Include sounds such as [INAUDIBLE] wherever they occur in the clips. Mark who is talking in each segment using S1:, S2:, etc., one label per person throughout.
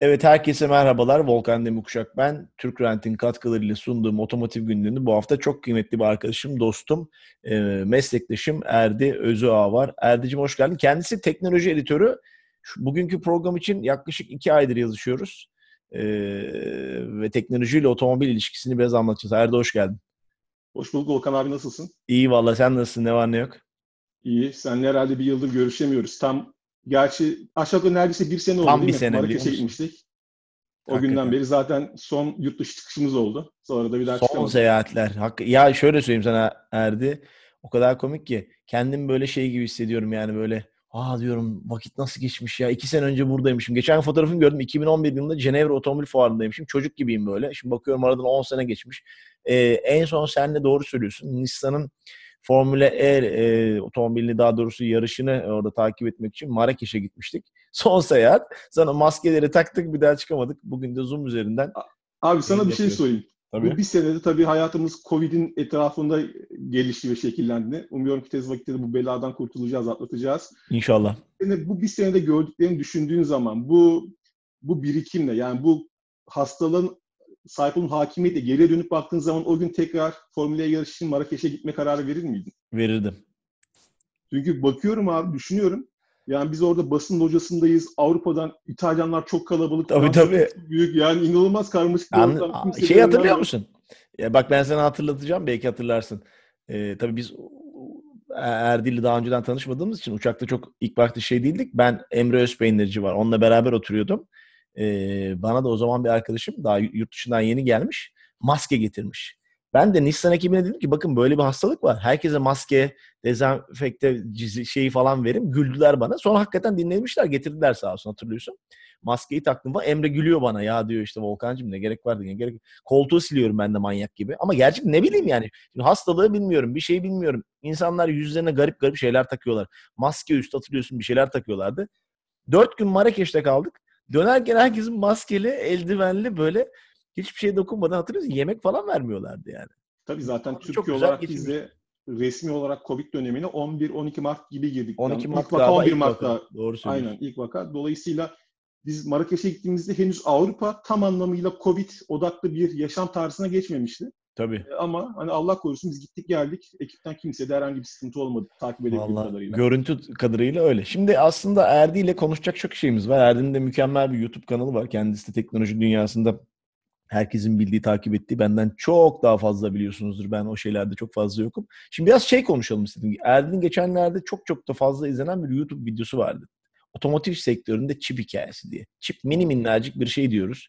S1: Evet herkese merhabalar. Volkan Demirkuşak ben. Türk Rent'in katkılarıyla sunduğum otomotiv günlüğünde bu hafta çok kıymetli bir arkadaşım, dostum, e, meslektaşım Erdi Özüağ var. Erdi'cim hoş geldin. Kendisi teknoloji editörü. Şu, bugünkü program için yaklaşık iki aydır yazışıyoruz. E, ve teknolojiyle otomobil ilişkisini biraz anlatacağız. Erdi hoş geldin.
S2: Hoş bulduk Volkan abi nasılsın?
S1: İyi valla sen nasılsın? Ne var ne yok?
S2: İyi. Seninle herhalde bir yıldır görüşemiyoruz. Tam Gerçi aşağı yukarı neredeyse bir sene oldu
S1: Tam
S2: değil
S1: bir
S2: mi?
S1: sene
S2: Marrakeş'e gitmiştik. O
S1: Hakikaten.
S2: günden beri zaten son yurt dışı çıkışımız oldu. Sonra da bir daha
S1: Son
S2: çıkamadık.
S1: seyahatler. Hak- Ya şöyle söyleyeyim sana Erdi. O kadar komik ki kendim böyle şey gibi hissediyorum yani böyle aa diyorum vakit nasıl geçmiş ya. iki sene önce buradaymışım. Geçen fotoğrafımı gördüm. 2011 yılında Cenevre Otomobil Fuarı'ndaymışım. Çocuk gibiyim böyle. Şimdi bakıyorum aradan 10 sene geçmiş. Ee, en son sen de doğru söylüyorsun. Nissan'ın Formula E e, otomobilini daha doğrusu yarışını orada takip etmek için Marrakeş'e gitmiştik. [LAUGHS] Son seyahat. Sonra maskeleri taktık bir daha çıkamadık. Bugün de Zoom üzerinden.
S2: Abi sana bir şey
S1: yapıyoruz.
S2: sorayım.
S1: Tabii.
S2: Bu bir senede tabii hayatımız Covid'in etrafında gelişti ve şekillendi. Umuyorum ki tez vakitte de bu beladan kurtulacağız, atlatacağız.
S1: İnşallah.
S2: Yani bu bir senede gördüklerini düşündüğün zaman bu bu birikimle yani bu hastalığın sahip olduğun hakimiyetle geriye dönüp baktığın zaman o gün tekrar Formula E yarışı için Marrakeş'e gitme kararı verir miydin?
S1: Verirdim.
S2: Çünkü bakıyorum abi düşünüyorum. Yani biz orada basın locasındayız. Avrupa'dan İtalyanlar çok kalabalık.
S1: Tabii,
S2: Fransa
S1: tabii.
S2: büyük. Yani inanılmaz karmaşık. Kimse
S1: şey hatırlıyor
S2: önemli-
S1: musun? Ya bak ben sana hatırlatacağım belki hatırlarsın. Ee, tabii biz Erdil'le daha önceden tanışmadığımız için uçakta çok ilk başta şey değildik. Ben Emre Özpeynirci var. Onunla beraber oturuyordum. Ee, bana da o zaman bir arkadaşım daha yurt dışından yeni gelmiş. Maske getirmiş. Ben de Nissan ekibine dedim ki bakın böyle bir hastalık var. Herkese maske, dezenfekte şeyi falan verin. Güldüler bana. Sonra hakikaten dinlemişler. Getirdiler sağ olsun hatırlıyorsun. Maskeyi taktım falan. Emre gülüyor bana. Ya diyor işte Volkan'cığım ne gerek vardı ne gerek Koltuğu siliyorum ben de manyak gibi. Ama gerçek ne bileyim yani. Şimdi hastalığı bilmiyorum. Bir şey bilmiyorum. İnsanlar yüzlerine garip garip şeyler takıyorlar. Maske üstü hatırlıyorsun bir şeyler takıyorlardı. Dört gün Marrakeş'te kaldık. Dönerken herkesin maskeli, eldivenli böyle hiçbir şeye dokunmadan hatırlıyorsun. Yemek falan vermiyorlardı yani.
S2: Tabii zaten
S1: Çok
S2: Türkiye olarak
S1: geçmiş.
S2: biz de resmi olarak Covid dönemine 11-12 Mart gibi girdik.
S1: 12
S2: Yani
S1: Mart
S2: ilk vaka
S1: galiba
S2: 11
S1: ilk
S2: Mart'ta.
S1: vaka. Doğru söylüyorsun.
S2: Aynen ilk vaka. Dolayısıyla biz Marrakeş'e gittiğimizde henüz Avrupa tam anlamıyla Covid odaklı bir yaşam tarzına geçmemişti.
S1: Tabii.
S2: E, Ama hani Allah korusun biz gittik geldik. Ekipten kimsede herhangi bir sıkıntı olmadı takip edebildiğim kadarıyla.
S1: görüntü kadarıyla öyle. Şimdi aslında Erdi ile konuşacak çok şeyimiz var. Erdi'nin de mükemmel bir YouTube kanalı var. Kendisi de teknoloji dünyasında herkesin bildiği, takip ettiği benden çok daha fazla biliyorsunuzdur. Ben o şeylerde çok fazla yokum. Şimdi biraz şey konuşalım istedim. Erdi'nin geçenlerde çok çok da fazla izlenen bir YouTube videosu vardı. Otomotiv sektöründe çip hikayesi diye. Çip mini minnacık bir şey diyoruz.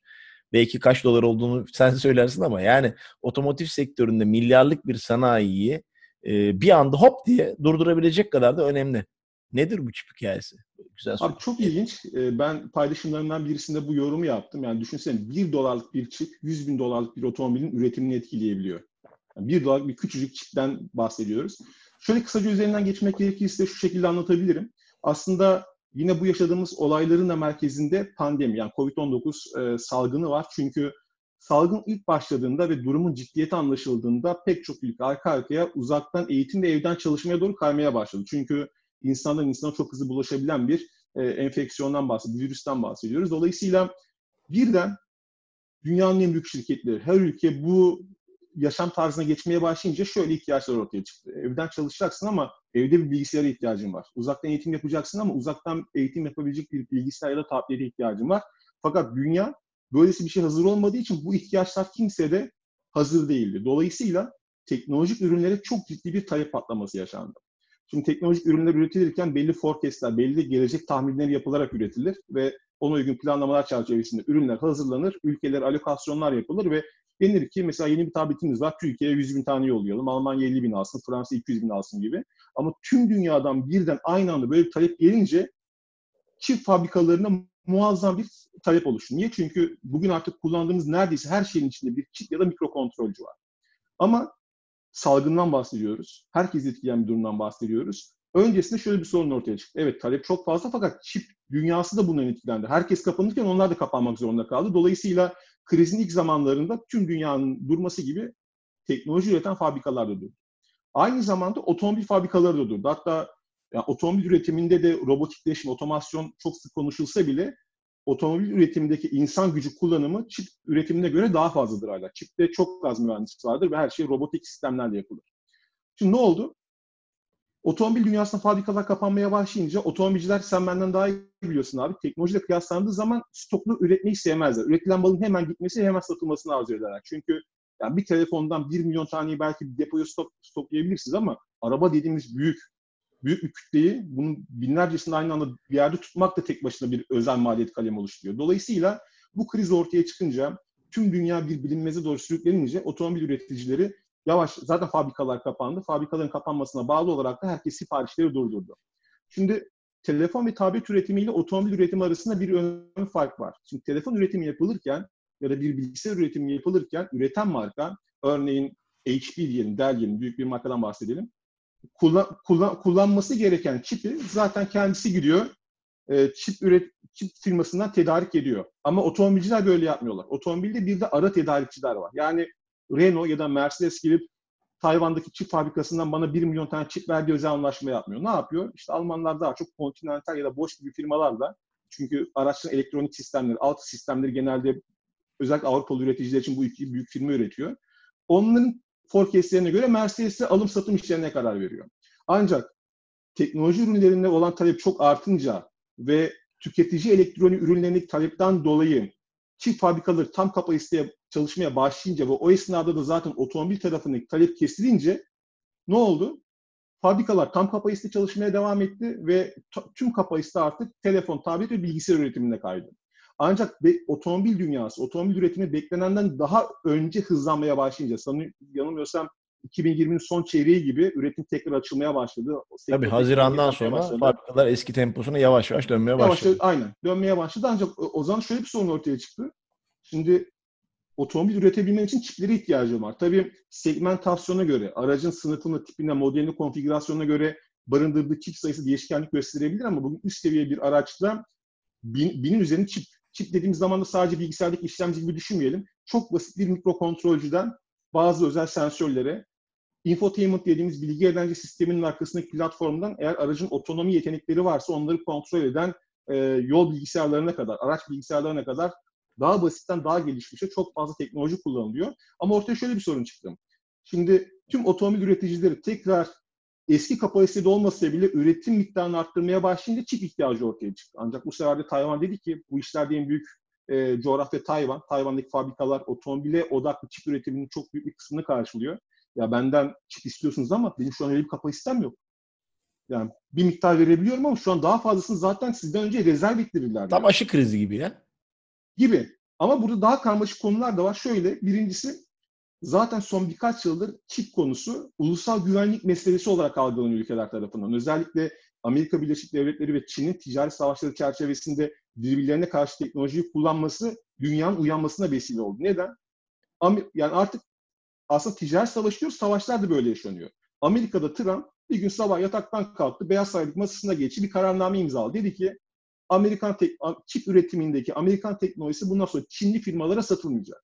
S1: Belki kaç dolar olduğunu [LAUGHS] sen söylersin ama yani otomotiv sektöründe milyarlık bir sanayiyi e, bir anda hop diye durdurabilecek kadar da önemli. Nedir bu çip hikayesi? Güzel soru.
S2: Abi çok ilginç. Ee, Ben paylaşımlarımdan birisinde bu yorumu yaptım. Yani düşünsene 1 dolarlık bir çip 100 bin dolarlık bir otomobilin üretimini etkileyebiliyor. Yani 1 dolarlık bir küçücük çipten bahsediyoruz. Şöyle kısaca üzerinden geçmek gerekirse şu şekilde anlatabilirim. Aslında yine bu yaşadığımız olayların da merkezinde pandemi yani COVID-19 e, salgını var. Çünkü salgın ilk başladığında ve durumun ciddiyeti anlaşıldığında pek çok ülke arka arkaya uzaktan eğitim ve evden çalışmaya doğru kaymaya başladı. Çünkü insandan insana çok hızlı bulaşabilen bir e, enfeksiyondan bahsediyoruz, virüsten bahsediyoruz. Dolayısıyla birden dünyanın en büyük şirketleri, her ülke bu yaşam tarzına geçmeye başlayınca şöyle ihtiyaçlar ortaya çıktı. Evden çalışacaksın ama evde bir bilgisayara ihtiyacın var. Uzaktan eğitim yapacaksın ama uzaktan eğitim yapabilecek bir bilgisayar ya da tablete ihtiyacın var. Fakat dünya böylesi bir şey hazır olmadığı için bu ihtiyaçlar kimsede hazır değildi. Dolayısıyla teknolojik ürünlere çok ciddi bir talep patlaması yaşandı. Şimdi teknolojik ürünler üretilirken belli forecastler, belli gelecek tahminleri yapılarak üretilir ve ona uygun planlamalar çerçevesinde ürünler hazırlanır, ülkelere alokasyonlar yapılır ve denir ki mesela yeni bir tabletimiz var, Türkiye'ye 100 bin tane yollayalım, Almanya 50 bin alsın, Fransa 200 bin alsın gibi. Ama tüm dünyadan birden aynı anda böyle bir talep gelince çift fabrikalarına muazzam bir talep oluştu. Niye? Çünkü bugün artık kullandığımız neredeyse her şeyin içinde bir çip ya da mikrokontrolcü var. Ama salgından bahsediyoruz. Herkes etkileyen bir durumdan bahsediyoruz. Öncesinde şöyle bir sorun ortaya çıktı. Evet talep çok fazla fakat çip dünyası da bundan etkilendi. Herkes kapanırken onlar da kapanmak zorunda kaldı. Dolayısıyla krizin ilk zamanlarında tüm dünyanın durması gibi teknoloji üreten fabrikalar da durdu. Aynı zamanda otomobil fabrikaları da durdu. Hatta yani otomobil üretiminde de robotikleşme, otomasyon çok sık konuşulsa bile otomobil üretimindeki insan gücü kullanımı çip üretimine göre daha fazladır hala. Çipte çok az mühendis vardır ve her şey robotik sistemlerle yapılır. Şimdi ne oldu? Otomobil dünyasında fabrikalar kapanmaya başlayınca otomobilciler sen benden daha iyi biliyorsun abi. Teknolojiyle kıyaslandığı zaman stoklu üretmeyi sevmezler. Üretilen malın hemen gitmesi hemen satılmasını arzu ederler. Çünkü yani bir telefondan bir milyon taneyi belki depoya stok, stoklayabilirsiniz ama araba dediğimiz büyük büyük bir kütleyi bunun binlercesini aynı anda bir yerde tutmak da tek başına bir özel maliyet kalemi oluşturuyor. Dolayısıyla bu kriz ortaya çıkınca tüm dünya bir bilinmeze doğru sürüklenince otomobil üreticileri yavaş zaten fabrikalar kapandı. Fabrikaların kapanmasına bağlı olarak da herkes siparişleri durdurdu. Şimdi telefon ve tablet üretimiyle otomobil üretimi arasında bir önemli fark var. Şimdi telefon üretimi yapılırken ya da bir bilgisayar üretimi yapılırken üreten marka örneğin HP diyelim, Dell diyelim, büyük bir markadan bahsedelim. Kullan, kullan, kullanması gereken çipi zaten kendisi gidiyor e, çip üret çip firmasından tedarik ediyor. Ama otomobilciler böyle yapmıyorlar. Otomobilde bir de ara tedarikçiler var. Yani Renault ya da Mercedes gelip Tayvan'daki çip fabrikasından bana 1 milyon tane çip verdiği özel anlaşma yapmıyor. Ne yapıyor? İşte Almanlar daha çok Continental ya da Bosch gibi firmalarla çünkü araçların elektronik sistemleri, alt sistemleri genelde özellikle Avrupalı üreticiler için bu iki büyük firma üretiyor. Onların forecastlerine göre Mercedes'e alım satım işlerine karar veriyor. Ancak teknoloji ürünlerinde olan talep çok artınca ve tüketici elektronik ürünlerindeki talepten dolayı çift fabrikaları tam kapasiteye çalışmaya başlayınca ve o esnada da zaten otomobil tarafındaki talep kesilince ne oldu? Fabrikalar tam kapasite çalışmaya devam etti ve tüm kapasite artık telefon, tablet ve bilgisayar üretimine kaydı. Ancak be, otomobil dünyası, otomobil üretimi beklenenden daha önce hızlanmaya başlayınca, sanıyorum yanılmıyorsam 2020'nin son çeyreği gibi üretim tekrar açılmaya başladı.
S1: Tabii Haziran'dan sonra başladı. fabrikalar eski temposuna yavaş yavaş dönmeye başladı.
S2: Yavaş, aynen dönmeye başladı ancak o zaman şöyle bir sorun ortaya çıktı. Şimdi otomobil üretebilmen için çiplere ihtiyacım var. Tabii segmentasyona göre, aracın sınıfını, tipine, modelini, konfigürasyonuna göre barındırdığı çip sayısı değişkenlik gösterebilir ama bugün üst seviye bir araçta bin, binin üzerinde çip. Çip dediğimiz zaman da sadece bilgisayardaki işlemci gibi düşünmeyelim. Çok basit bir mikrokontrolcüden bazı özel sensörlere, infotainment dediğimiz bilgi eğlence sisteminin arkasındaki platformdan eğer aracın otonomi yetenekleri varsa onları kontrol eden e, yol bilgisayarlarına kadar, araç bilgisayarlarına kadar daha basitten daha gelişmişe çok fazla teknoloji kullanılıyor. Ama ortaya şöyle bir sorun çıktı. Şimdi tüm otomobil üreticileri tekrar eski kapasitede olmasa bile üretim miktarını arttırmaya başlayınca çip ihtiyacı ortaya çıktı. Ancak bu sefer de Tayvan dedi ki bu işlerde en büyük e, coğrafya Tayvan. Tayvan'daki fabrikalar otomobile odaklı çip üretiminin çok büyük bir kısmını karşılıyor. Ya benden çip istiyorsunuz ama benim şu an öyle bir kapasitem yok. Yani bir miktar verebiliyorum ama şu an daha fazlasını zaten sizden önce rezerv ettirirler.
S1: Tam aşı krizi gibi ya.
S2: Gibi. Ama burada daha karmaşık konular da var. Şöyle, birincisi zaten son birkaç yıldır çip konusu ulusal güvenlik meselesi olarak algılanıyor ülkeler tarafından. Özellikle Amerika Birleşik Devletleri ve Çin'in ticari savaşları çerçevesinde birbirlerine karşı teknolojiyi kullanması dünyanın uyanmasına vesile oldu. Neden? Yani artık aslında ticaret savaşı diyoruz, savaşlar da böyle yaşanıyor. Amerika'da Trump bir gün sabah yataktan kalktı, Beyaz Saraylık masasına geçti, bir kararname imzaladı. Dedi ki Amerikan tek, çip üretimindeki Amerikan teknolojisi bundan sonra Çinli firmalara satılmayacak.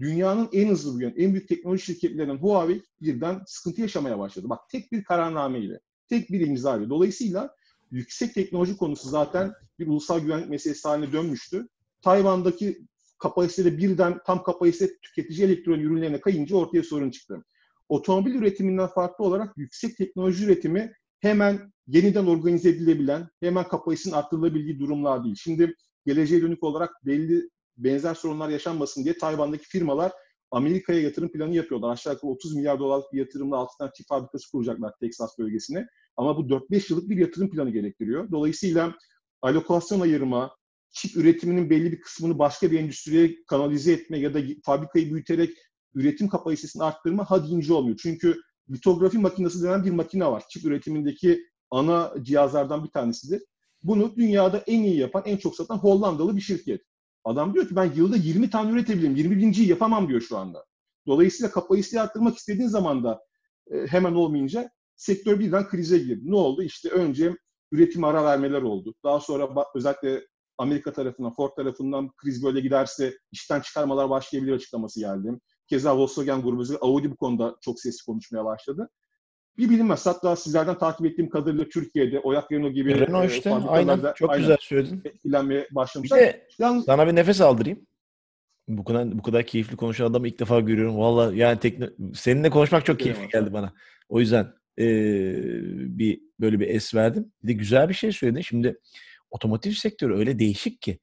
S2: Dünyanın en hızlı büyüyen, en büyük teknoloji şirketlerinden Huawei birden sıkıntı yaşamaya başladı. Bak tek bir kararname ile, tek bir imza ile. Dolayısıyla yüksek teknoloji konusu zaten bir ulusal güvenlik meselesi haline dönmüştü. Tayvan'daki kapasitede birden tam kapasite tüketici elektronik ürünlerine kayınca ortaya sorun çıktı. Otomobil üretiminden farklı olarak yüksek teknoloji üretimi hemen yeniden organize edilebilen, hemen kapasitenin arttırılabildiği durumlar değil. Şimdi geleceğe dönük olarak belli benzer sorunlar yaşanmasın diye Tayvan'daki firmalar Amerika'ya yatırım planı yapıyorlar. Aşağı yukarı 30 milyar dolarlık bir yatırımla 6 tane çip fabrikası kuracaklar Texas bölgesine. Ama bu 4-5 yıllık bir yatırım planı gerektiriyor. Dolayısıyla alokasyon ayırma, çip üretiminin belli bir kısmını başka bir endüstriye kanalize etme ya da fabrikayı büyüterek üretim kapasitesini arttırma ha deyince olmuyor. Çünkü litografi makinesi denen bir makine var. Çip üretimindeki ana cihazlardan bir tanesidir. Bunu dünyada en iyi yapan, en çok satan Hollandalı bir şirket. Adam diyor ki ben yılda 20 tane üretebilirim. 20 binciyi yapamam diyor şu anda. Dolayısıyla kapasiteyi arttırmak istediğin zaman da e, hemen olmayınca sektör birden krize girdi. Ne oldu? İşte önce üretim ara vermeler oldu. Daha sonra özellikle Amerika tarafından, Ford tarafından kriz böyle giderse işten çıkarmalar başlayabilir açıklaması geldi. Keza Volkswagen grubu, Audi bu konuda çok sesli konuşmaya başladı. Bir bilinmez. Hatta sizlerden takip ettiğim kadarıyla Türkiye'de Oyak Renault gibi
S1: Renault işte aynen çok aynen güzel söyledin.
S2: Etkilenmeye başlamışlar.
S1: Bir de Yalnız, sana bir nefes aldırayım. Bu kadar bu kadar keyifli konuşan adamı ilk defa görüyorum. Valla yani tekno, seninle konuşmak çok keyifli geldi bana. O yüzden e, bir böyle bir es verdim. Bir de güzel bir şey söyledin. Şimdi otomotiv sektörü öyle değişik ki.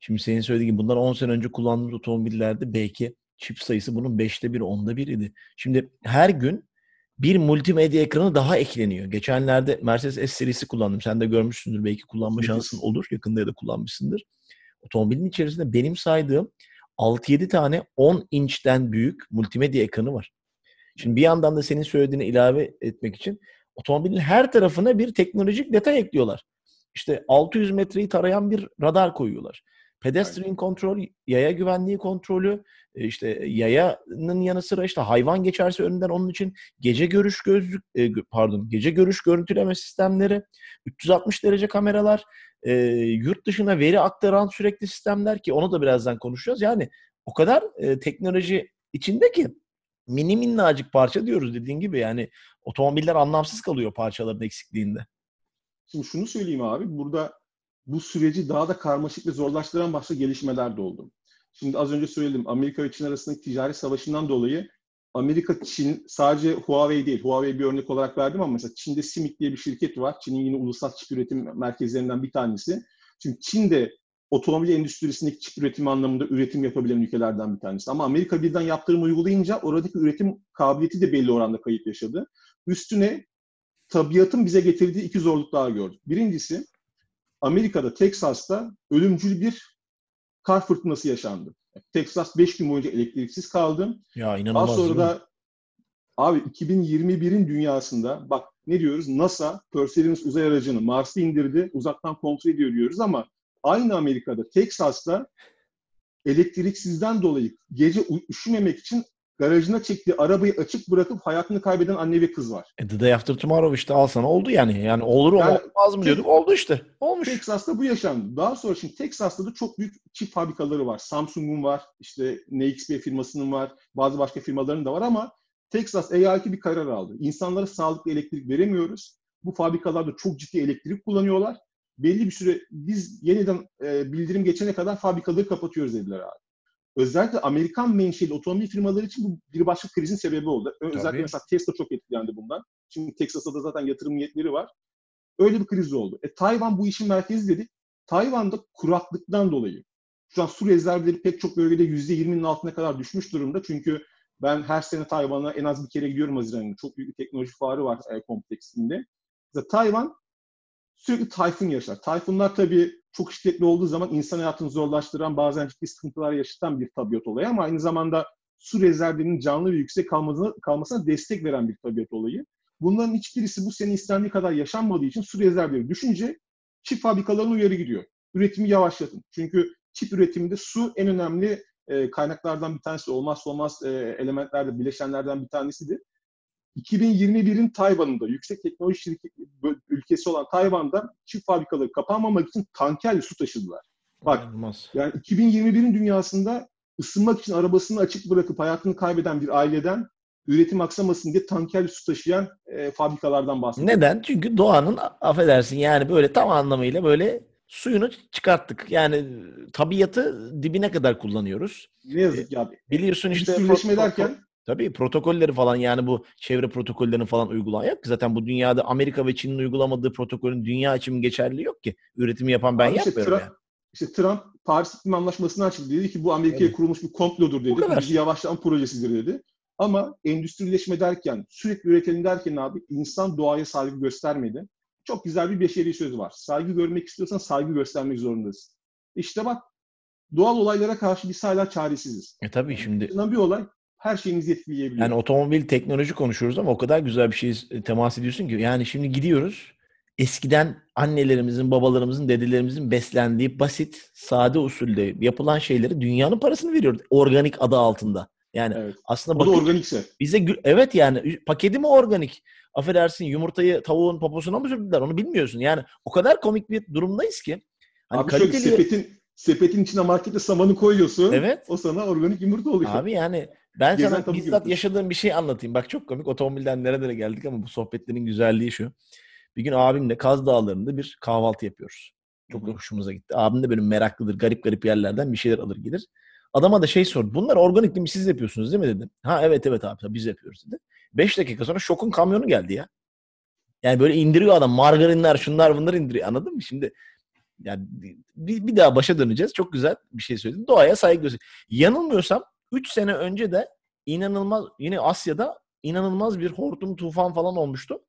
S1: Şimdi senin söylediğin gibi bunlar 10 sene önce kullandığımız otomobillerde belki çip sayısı bunun 5'te 1, 10'da 1 idi. Şimdi her gün bir multimedya ekranı daha ekleniyor. Geçenlerde Mercedes S serisi kullandım. Sen de görmüşsündür. Belki kullanma şansın olur. Yakında ya da kullanmışsındır. Otomobilin içerisinde benim saydığım 6-7 tane 10 inçten büyük multimedya ekranı var. Şimdi bir yandan da senin söylediğine ilave etmek için otomobilin her tarafına bir teknolojik detay ekliyorlar. İşte 600 metreyi tarayan bir radar koyuyorlar. Pedestrian kontrol, yaya güvenliği kontrolü, e, işte yayanın yanı sıra işte hayvan geçerse önünden onun için gece görüş gözlük e, pardon gece görüş görüntüleme sistemleri, 360 derece kameralar, e, yurt dışına veri aktaran sürekli sistemler ki onu da birazdan konuşacağız. Yani o kadar e, teknoloji içinde ki mini minnacık parça diyoruz dediğin gibi yani otomobiller anlamsız kalıyor parçaların eksikliğinde.
S2: Şimdi şunu söyleyeyim abi burada bu süreci daha da karmaşık ve zorlaştıran başka gelişmeler de oldu. Şimdi az önce söyledim Amerika ve Çin arasındaki ticari savaşından dolayı Amerika, Çin sadece Huawei değil. Huawei bir örnek olarak verdim ama mesela Çin'de Simik diye bir şirket var. Çin'in yine ulusal çip üretim merkezlerinden bir tanesi. Çünkü Çin de otomobil endüstrisindeki çip üretimi anlamında üretim yapabilen ülkelerden bir tanesi. Ama Amerika birden yaptırım uygulayınca oradaki üretim kabiliyeti de belli oranda kayıp yaşadı. Üstüne tabiatın bize getirdiği iki zorluk daha gördük. Birincisi Amerika'da, Teksas'ta ölümcül bir kar fırtınası yaşandı. Texas 5 gün boyunca elektriksiz kaldı.
S1: Ya inanılmaz.
S2: Daha sonra da abi 2021'in dünyasında bak ne diyoruz? NASA Perseverance uzay aracını Mars'a indirdi. Uzaktan kontrol ediyor diyoruz ama aynı Amerika'da Texas'ta elektriksizden dolayı gece üşümemek için garajına çektiği arabayı açık bırakıp hayatını kaybeden anne ve kız var.
S1: E, The Day After Tomorrow işte al sana oldu yani. Yani olur yani, olmaz mı diyorduk. Oldu işte. Olmuş.
S2: Texas'ta bu yaşandı. Daha sonra şimdi Texas'ta da çok büyük çip fabrikaları var. Samsung'un var. işte NXP firmasının var. Bazı başka firmaların da var ama Texas eyaleti bir karar aldı. İnsanlara sağlıklı elektrik veremiyoruz. Bu fabrikalarda çok ciddi elektrik kullanıyorlar. Belli bir süre biz yeniden e, bildirim geçene kadar fabrikaları kapatıyoruz dediler abi özellikle Amerikan menşeli otomobil firmaları için bu bir başka krizin sebebi oldu. Özellikle Tabii. mesela Tesla çok etkilendi bundan. Şimdi Texas'ta da zaten yatırım niyetleri var. Öyle bir kriz oldu. E, Tayvan bu işin merkezi dedik. Tayvan'da kuraklıktan dolayı şu an su rezervleri pek çok bölgede %20'nin altına kadar düşmüş durumda. Çünkü ben her sene Tayvan'a en az bir kere gidiyorum Haziran'da. Çok büyük bir teknoloji fuarı var e, kompleksinde. Mesela Tayvan sürekli tayfun yaşar. Tayfunlar tabii çok şiddetli olduğu zaman insan hayatını zorlaştıran, bazen ciddi sıkıntılar yaşatan bir tabiat olayı ama aynı zamanda su rezervlerinin canlı ve yüksek kalmasına, kalmasına destek veren bir tabiat olayı. Bunların hiçbirisi bu sene istendiği kadar yaşanmadığı için su rezervleri düşünce çip fabrikalarına uyarı gidiyor. Üretimi yavaşlatın. Çünkü çip üretiminde su en önemli kaynaklardan bir tanesi, olmazsa olmaz e, elementlerde, bileşenlerden bir tanesidir. 2021'in Tayvan'ında yüksek teknoloji şirket, ülkesi olan Tayvan'da çift fabrikaları kapanmamak için tankerle su taşıdılar. Bak Olmaz. yani 2021'in dünyasında ısınmak için arabasını açık bırakıp hayatını kaybeden bir aileden üretim aksamasın diye tankerle su taşıyan e, fabrikalardan bahsediyoruz.
S1: Neden? Çünkü doğanın affedersin yani böyle tam anlamıyla böyle suyunu çıkarttık. Yani tabiatı dibine kadar kullanıyoruz.
S2: Ne yazık ki abi.
S1: Biliyorsun işte
S2: Üstünleşme derken
S1: Tabii protokolleri falan yani bu çevre protokollerini falan uygulayan yok ki. Zaten bu dünyada Amerika ve Çin'in uygulamadığı protokolün dünya için geçerli yok ki. Üretimi yapan ben Abi yapmıyorum işte, Trump, yani.
S2: İşte Trump Paris İklim Anlaşması'nı açıkladı. Dedi ki bu Amerika'ya evet. kurulmuş bir komplodur dedi. Bizi yavaşlama projesidir dedi. Ama endüstrileşme derken, sürekli üretelim derken abi insan doğaya saygı göstermedi. Çok güzel bir beşeri söz var. Saygı görmek istiyorsan saygı göstermek zorundasın. İşte bak doğal olaylara karşı biz hala çaresiziz.
S1: E tabii şimdi.
S2: Bir olay her şeyinizi etkileyebiliyor.
S1: Yani otomobil teknoloji konuşuyoruz ama o kadar güzel bir şey temas ediyorsun ki. Yani şimdi gidiyoruz. Eskiden annelerimizin, babalarımızın, dedelerimizin beslendiği basit, sade usulde yapılan şeyleri dünyanın parasını veriyoruz. Organik adı altında. Yani evet. aslında
S2: bakın, organikse.
S1: Bize evet yani paketi mi organik? Affedersin yumurtayı tavuğun poposuna mı sürdüler? Onu bilmiyorsun. Yani o kadar komik bir durumdayız ki.
S2: Hani Abi kaliteli... şöyle sepetin sepetin içine markete samanı koyuyorsun. Evet. O sana organik yumurta oluyor.
S1: Abi yani Ben sana bizzat görüyorsun. yaşadığım bir şey anlatayım. Bak çok komik. Otomobilden nerelere geldik ama bu sohbetlerin güzelliği şu. Bir gün abimle Kaz Dağları'nda bir kahvaltı yapıyoruz. Çok da hoşumuza gitti. Abim de benim meraklıdır. Garip garip yerlerden bir şeyler alır gelir. Adama da şey sordu. Bunlar organik değil mi? Siz yapıyorsunuz değil mi dedim. Ha evet evet abi biz yapıyoruz dedi. Beş dakika sonra şokun kamyonu geldi ya. Yani böyle indiriyor adam. Margarinler şunlar bunlar indiriyor. Anladın mı? Şimdi yani bir, bir daha başa döneceğiz. Çok güzel bir şey söyledin. Doğaya saygı gösteriyor. Yanılmıyorsam 3 sene önce de inanılmaz yine Asya'da inanılmaz bir hortum tufan falan olmuştu.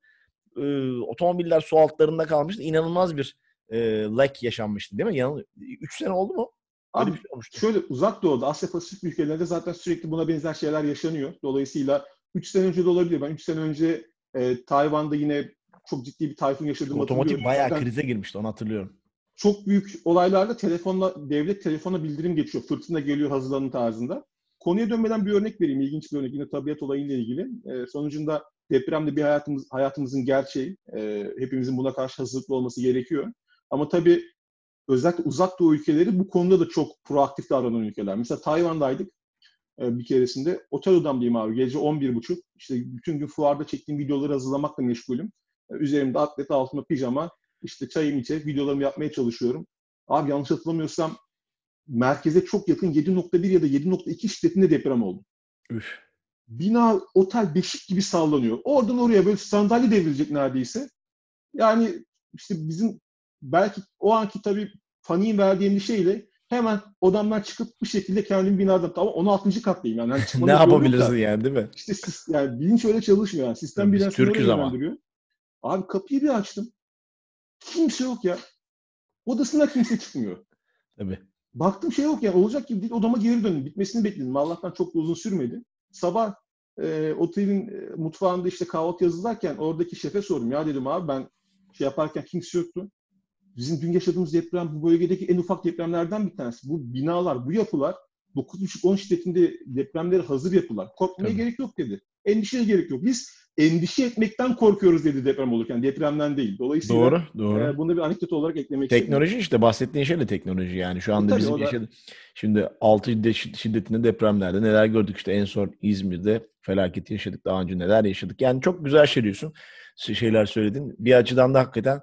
S1: Ee, otomobiller su altlarında kalmıştı. İnanılmaz bir e, lek yaşanmıştı değil mi? Yanıl 3 sene oldu mu?
S2: Abi şey olmuştu. şöyle uzak doğuda Asya Pasifik ülkelerinde zaten sürekli buna benzer şeyler yaşanıyor. Dolayısıyla 3 sene önce de olabilir. Ben 3 sene önce e, Tayvan'da yine çok ciddi bir tayfun yaşadığımı
S1: Otomotiv bayağı Zaten krize girmişti onu hatırlıyorum.
S2: Çok büyük olaylarda telefonla devlet telefona bildirim geçiyor. Fırtına geliyor hazırlanın tarzında. Konuya dönmeden bir örnek vereyim. İlginç bir örnek. Yine tabiat olayıyla ilgili. E, sonucunda deprem de bir hayatımız, hayatımızın gerçeği. E, hepimizin buna karşı hazırlıklı olması gerekiyor. Ama tabii özellikle uzak doğu ülkeleri bu konuda da çok proaktif davranan ülkeler. Mesela Tayvan'daydık e, bir keresinde. Otel odamdayım abi. Gece 11.30. İşte bütün gün fuarda çektiğim videoları hazırlamakla meşgulüm. E, üzerimde atlet, altımda pijama. İşte çayımı içe, videolarımı yapmaya çalışıyorum. Abi yanlış hatırlamıyorsam merkeze çok yakın 7.1 ya da 7.2 şiddetinde deprem oldu. Üf. Bina, otel beşik gibi sallanıyor. Oradan oraya böyle sandalye devrilecek neredeyse. Yani işte bizim belki o anki tabii paniğin verdiği endişeyle hemen odamdan çıkıp bir şekilde kendimi binadan ama 16. kattayım yani. [LAUGHS]
S1: yani ne yapabilirsin yani değil mi?
S2: İşte yani bilinç öyle çalışmıyor yani. Sistem
S1: biraz Türk'üz ama.
S2: Abi kapıyı bir açtım. Kimse yok ya. Odasında kimse çıkmıyor.
S1: Tabii.
S2: Baktım şey yok ya olacak gibi değil. Odama geri döndüm. Bitmesini bekledim. Allah'tan çok da uzun sürmedi. Sabah e, otelin e, mutfağında işte kahvaltı yazılarken oradaki şefe sordum. Ya dedim abi ben şey yaparken kimse yoktu. Bizim dün yaşadığımız deprem bu bölgedeki en ufak depremlerden bir tanesi. Bu binalar, bu yapılar 9.5-10 şiddetinde depremleri hazır yapılar. Korkmaya Tabii. gerek yok dedi. Endişeye gerek yok. Biz endişe etmekten korkuyoruz dedi deprem olurken. Depremden değil. Dolayısıyla
S1: doğru, doğru.
S2: E, bunu bir anekdot olarak eklemek
S1: Teknoloji istedim. işte bahsettiğin şey de teknoloji yani. Şu anda e, bizim da... yaşadı. Şimdi 6 şiddetinde depremlerde neler gördük işte en son İzmir'de felaket yaşadık. Daha önce neler yaşadık. Yani çok güzel şey diyorsun. Şeyler söyledin. Bir açıdan da hakikaten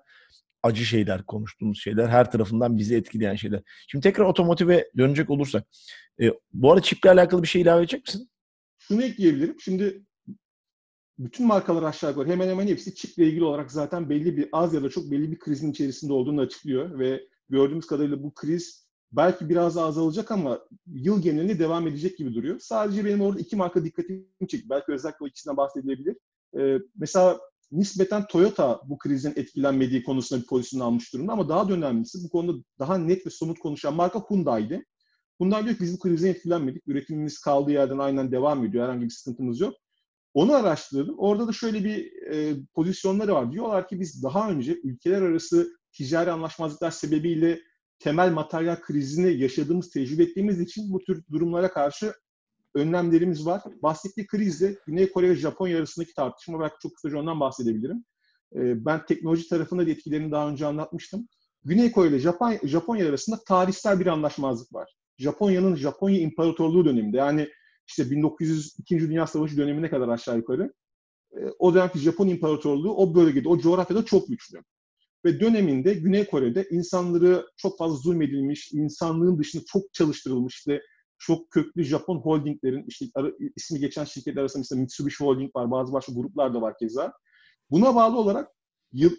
S1: acı şeyler, konuştuğumuz şeyler, her tarafından bizi etkileyen şeyler. Şimdi tekrar otomotive dönecek olursak. E, bu arada çiple alakalı bir şey ilave edecek misin?
S2: Şunu ekleyebilirim. Şimdi bütün markalar aşağı yukarı hemen hemen hepsi çiple ilgili olarak zaten belli bir az ya da çok belli bir krizin içerisinde olduğunu açıklıyor ve gördüğümüz kadarıyla bu kriz belki biraz daha azalacak ama yıl genelinde devam edecek gibi duruyor. Sadece benim orada iki marka dikkatimi çekti. Belki özellikle o ikisinden bahsedilebilir. Ee, mesela nispeten Toyota bu krizin etkilenmediği konusunda bir pozisyon almış durumda ama daha da önemlisi bu konuda daha net ve somut konuşan marka Hyundai'di. Hyundai diyor ki biz bu krizden etkilenmedik. Üretimimiz kaldığı yerden aynen devam ediyor. Herhangi bir sıkıntımız yok. Onu araştırdım. Orada da şöyle bir e, pozisyonları var. Diyorlar ki biz daha önce ülkeler arası ticari anlaşmazlıklar sebebiyle temel materyal krizini yaşadığımız, tecrübe ettiğimiz için bu tür durumlara karşı önlemlerimiz var. Bahsettiği krizde Güney Kore ve Japonya arasındaki tartışma belki çok kısaca ondan bahsedebilirim. E, ben teknoloji tarafında da etkilerini daha önce anlatmıştım. Güney Kore ile Japon, Japonya arasında tarihsel bir anlaşmazlık var. Japonya'nın Japonya İmparatorluğu döneminde yani işte 1902. Dünya Savaşı dönemine kadar aşağı yukarı e, o dönemki Japon İmparatorluğu o bölgede, o coğrafyada çok güçlü. Ve döneminde Güney Kore'de insanları çok fazla zulmedilmiş, insanlığın dışında çok çalıştırılmış, işte çok köklü Japon holdinglerin, işte ismi geçen şirketler arasında mesela Mitsubishi Holding var, bazı başka gruplar da var keza. Buna bağlı olarak yıl,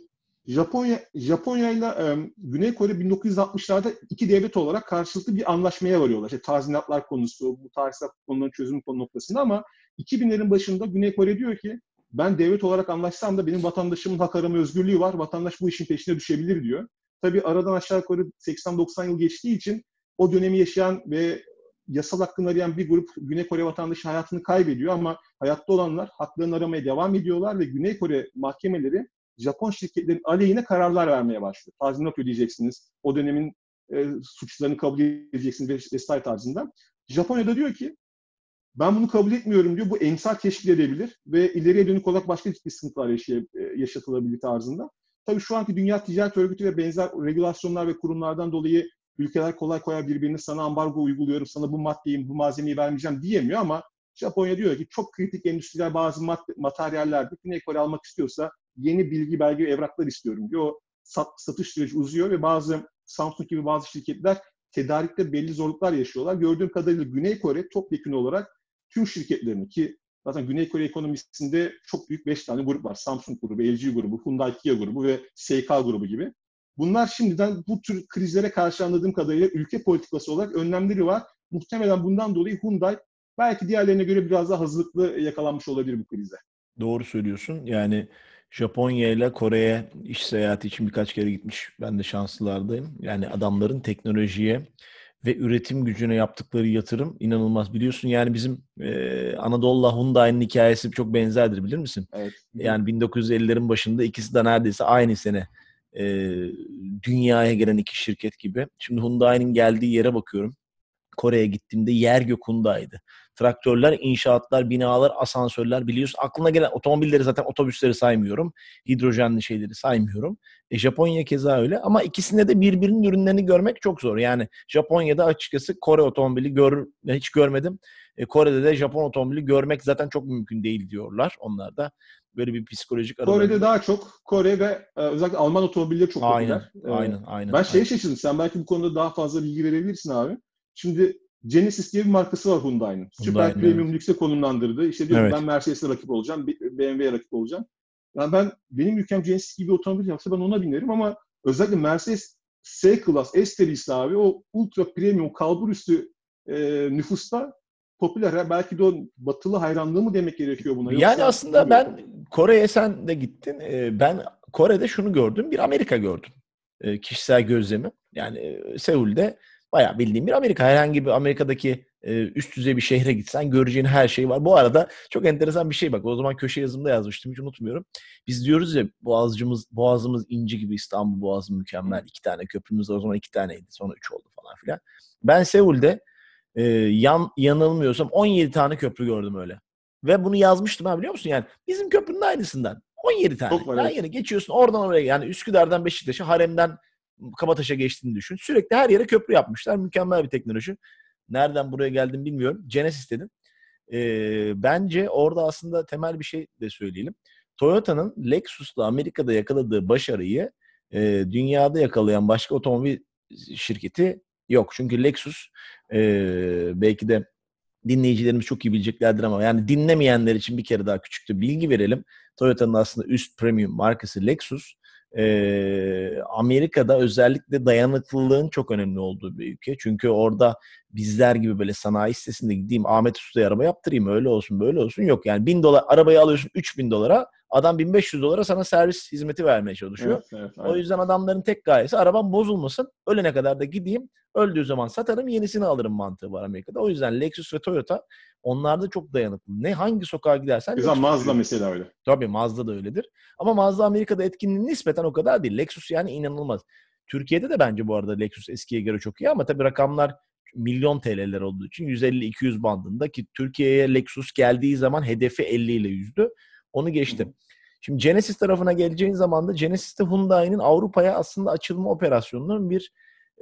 S2: Japonya Japonya ile Güney Kore 1960'larda iki devlet olarak karşılıklı bir anlaşmaya varıyorlar. İşte tazminatlar konusu, bu tarihsel konuların çözüm konu noktasında ama 2000'lerin başında Güney Kore diyor ki ben devlet olarak anlaşsam da benim vatandaşımın hak arama özgürlüğü var. Vatandaş bu işin peşine düşebilir diyor. Tabii aradan aşağı yukarı 80-90 yıl geçtiği için o dönemi yaşayan ve yasal hakkını arayan bir grup Güney Kore vatandaşı hayatını kaybediyor ama hayatta olanlar haklarını aramaya devam ediyorlar ve Güney Kore mahkemeleri Japon şirketlerin aleyhine kararlar vermeye başlıyor. Tazminat ödeyeceksiniz, o dönemin e, suçlarını kabul edeceksiniz vesaire tarzında. Japonya'da diyor ki ben bunu kabul etmiyorum diyor. Bu emsal teşkil edebilir ve ileriye dönük olarak başka ciddi sıkıntılar yaşay- e, yaşatılabilir tarzında. Tabii şu anki Dünya Ticaret Örgütü ve benzer regülasyonlar ve kurumlardan dolayı ülkeler kolay kolay birbirini sana ambargo uyguluyorum, sana bu maddeyi, bu malzemeyi vermeyeceğim diyemiyor ama Japonya diyor ki çok kritik endüstriyel bazı mat- materyaller Güney Kore almak istiyorsa yeni bilgi, belge ve evraklar istiyorum diyor. O sat, satış süreci uzuyor ve bazı Samsung gibi bazı şirketler tedarikte belli zorluklar yaşıyorlar. Gördüğüm kadarıyla Güney Kore topyekun olarak tüm şirketlerini ki zaten Güney Kore ekonomisinde çok büyük 5 tane grup var. Samsung grubu, LG grubu, Hyundai Kia grubu ve SK grubu gibi. Bunlar şimdiden bu tür krizlere karşı anladığım kadarıyla ülke politikası olarak önlemleri var. Muhtemelen bundan dolayı Hyundai belki diğerlerine göre biraz daha hazırlıklı yakalanmış olabilir bu krize.
S1: Doğru söylüyorsun. Yani Japonya ile Kore'ye iş seyahati için birkaç kere gitmiş. Ben de şanslılardayım. Yani adamların teknolojiye ve üretim gücüne yaptıkları yatırım inanılmaz. Biliyorsun yani bizim e, Anadolu'la Hyundai'nin hikayesi çok benzerdir bilir misin?
S2: Evet.
S1: Yani 1950'lerin başında ikisi de neredeyse aynı sene e, dünyaya gelen iki şirket gibi. Şimdi Hyundai'nin geldiği yere bakıyorum. Kore'ye gittiğimde yer gök Hyundai'di. Traktörler, inşaatlar, binalar, asansörler biliyorsun. Aklına gelen otomobilleri zaten otobüsleri saymıyorum. Hidrojenli şeyleri saymıyorum. E, Japonya keza öyle ama ikisinde de birbirinin ürünlerini görmek çok zor. Yani Japonya'da açıkçası Kore otomobili gör, hiç görmedim. E, Kore'de de Japon otomobili görmek zaten çok mümkün değil diyorlar onlar da. Böyle bir psikolojik
S2: aralarında. Kore'de daha çok Kore ve e, özellikle Alman otomobilleri çok
S1: aynen,
S2: popüler.
S1: Aynen, aynen.
S2: Ben şeye şaşırdım. Sen belki bu konuda daha fazla bilgi verebilirsin abi. Şimdi Genesis diye bir markası var Hyundai'nin. Süper premium evet. lükse konumlandırdı. İşte diyor evet. ben Mercedes'e rakip olacağım, BMW'ye rakip olacağım. Yani ben benim ülkem Genesis gibi otomobil yapsa ben ona binerim ama özellikle Mercedes S-Class, S serisi abi o ultra premium kalbur üstü e, nüfusta popüler. Belki de o batılı hayranlığı mı demek gerekiyor buna?
S1: Yoksa yani aslında ben Kore'ye sen de gittin. Ben Kore'de şunu gördüm. Bir Amerika gördüm. Kişisel gözlemi. Yani Seul'de bayağı bildiğim bir Amerika. Herhangi bir Amerika'daki üst düzey bir şehre gitsen göreceğin her şey var. Bu arada çok enteresan bir şey bak. O zaman köşe yazımda yazmıştım hiç unutmuyorum. Biz diyoruz ya boğazcımız, boğazımız inci gibi İstanbul boğazı mükemmel. iki tane köprümüz var. O zaman iki taneydi. Sonra üç oldu falan filan. Ben Seul'de e, yan, yanılmıyorsam 17 tane köprü gördüm öyle. Ve bunu yazmıştım ha biliyor musun? Yani bizim köprünün aynısından. 17 tane. Çok var, evet. geçiyorsun oradan oraya yani Üsküdar'dan Beşiktaş'a Harem'den Kabataş'a geçtiğini düşün. Sürekli her yere köprü yapmışlar. Mükemmel bir teknoloji. Nereden buraya geldim bilmiyorum. Genesis dedim. Ee, bence orada aslında temel bir şey de söyleyelim. Toyota'nın Lexus'la Amerika'da yakaladığı başarıyı e, dünyada yakalayan başka otomobil şirketi yok. Çünkü Lexus e, belki de dinleyicilerimiz çok iyi bileceklerdir ama yani dinlemeyenler için bir kere daha küçükte bilgi verelim. Toyota'nın aslında üst premium markası Lexus e, Amerika'da özellikle dayanıklılığın çok önemli olduğu bir ülke. Çünkü orada bizler gibi böyle sanayi sitesinde gideyim Ahmet Usta'ya araba yaptırayım öyle olsun böyle olsun yok. Yani bin dolar arabayı alıyorsun 3000 dolara adam 1500 dolara sana servis hizmeti vermeye çalışıyor. Evet, evet, o yüzden adamların tek gayesi arabam bozulmasın ölene kadar da gideyim öldüğü zaman satarım yenisini alırım mantığı var Amerika'da. O yüzden Lexus ve Toyota onlar da çok dayanıklı. Ne hangi sokağa gidersen.
S2: Güzel Mazda mesela öyle.
S1: Tabii Mazda da öyledir. Ama Mazda Amerika'da etkinliği nispeten o kadar değil. Lexus yani inanılmaz. Türkiye'de de bence bu arada Lexus eskiye göre çok iyi ama tabii rakamlar milyon TL'ler olduğu için 150-200 bandında ki Türkiye'ye Lexus geldiği zaman hedefi 50 ile yüzdü. Onu geçtim. Şimdi Genesis tarafına geleceğin zaman da Genesis'te Hyundai'nin Avrupa'ya aslında açılma operasyonunun bir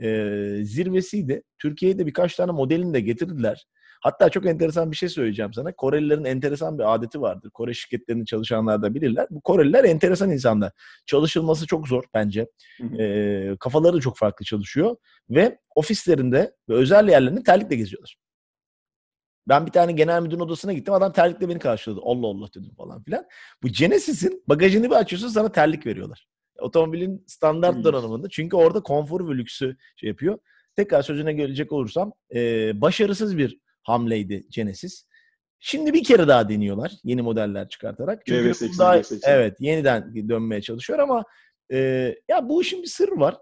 S1: e, zirvesiydi. Türkiye'ye de birkaç tane modelini de getirdiler. Hatta çok enteresan bir şey söyleyeceğim sana. Korelilerin enteresan bir adeti vardır. Kore şirketlerinin çalışanlar da bilirler. Bu Koreliler enteresan insanlar. Çalışılması çok zor bence. E, kafaları da çok farklı çalışıyor. Ve ofislerinde ve özel yerlerinde terlikle geziyorlar. Ben bir tane genel müdürün odasına gittim. Adam terlikle beni karşıladı. Allah Allah dedim falan filan. Bu Genesis'in bagajını bir açıyorsun sana terlik veriyorlar. Otomobilin standart donanımında. Çünkü orada konfor ve lüksü şey yapıyor. Tekrar sözüne gelecek olursam e, başarısız bir hamleydi Genesis. Şimdi bir kere daha deniyorlar yeni modeller çıkartarak. Çünkü
S2: GV8, daha,
S1: GV8. evet yeniden dönmeye çalışıyor ama e, ya bu işin bir sırrı var.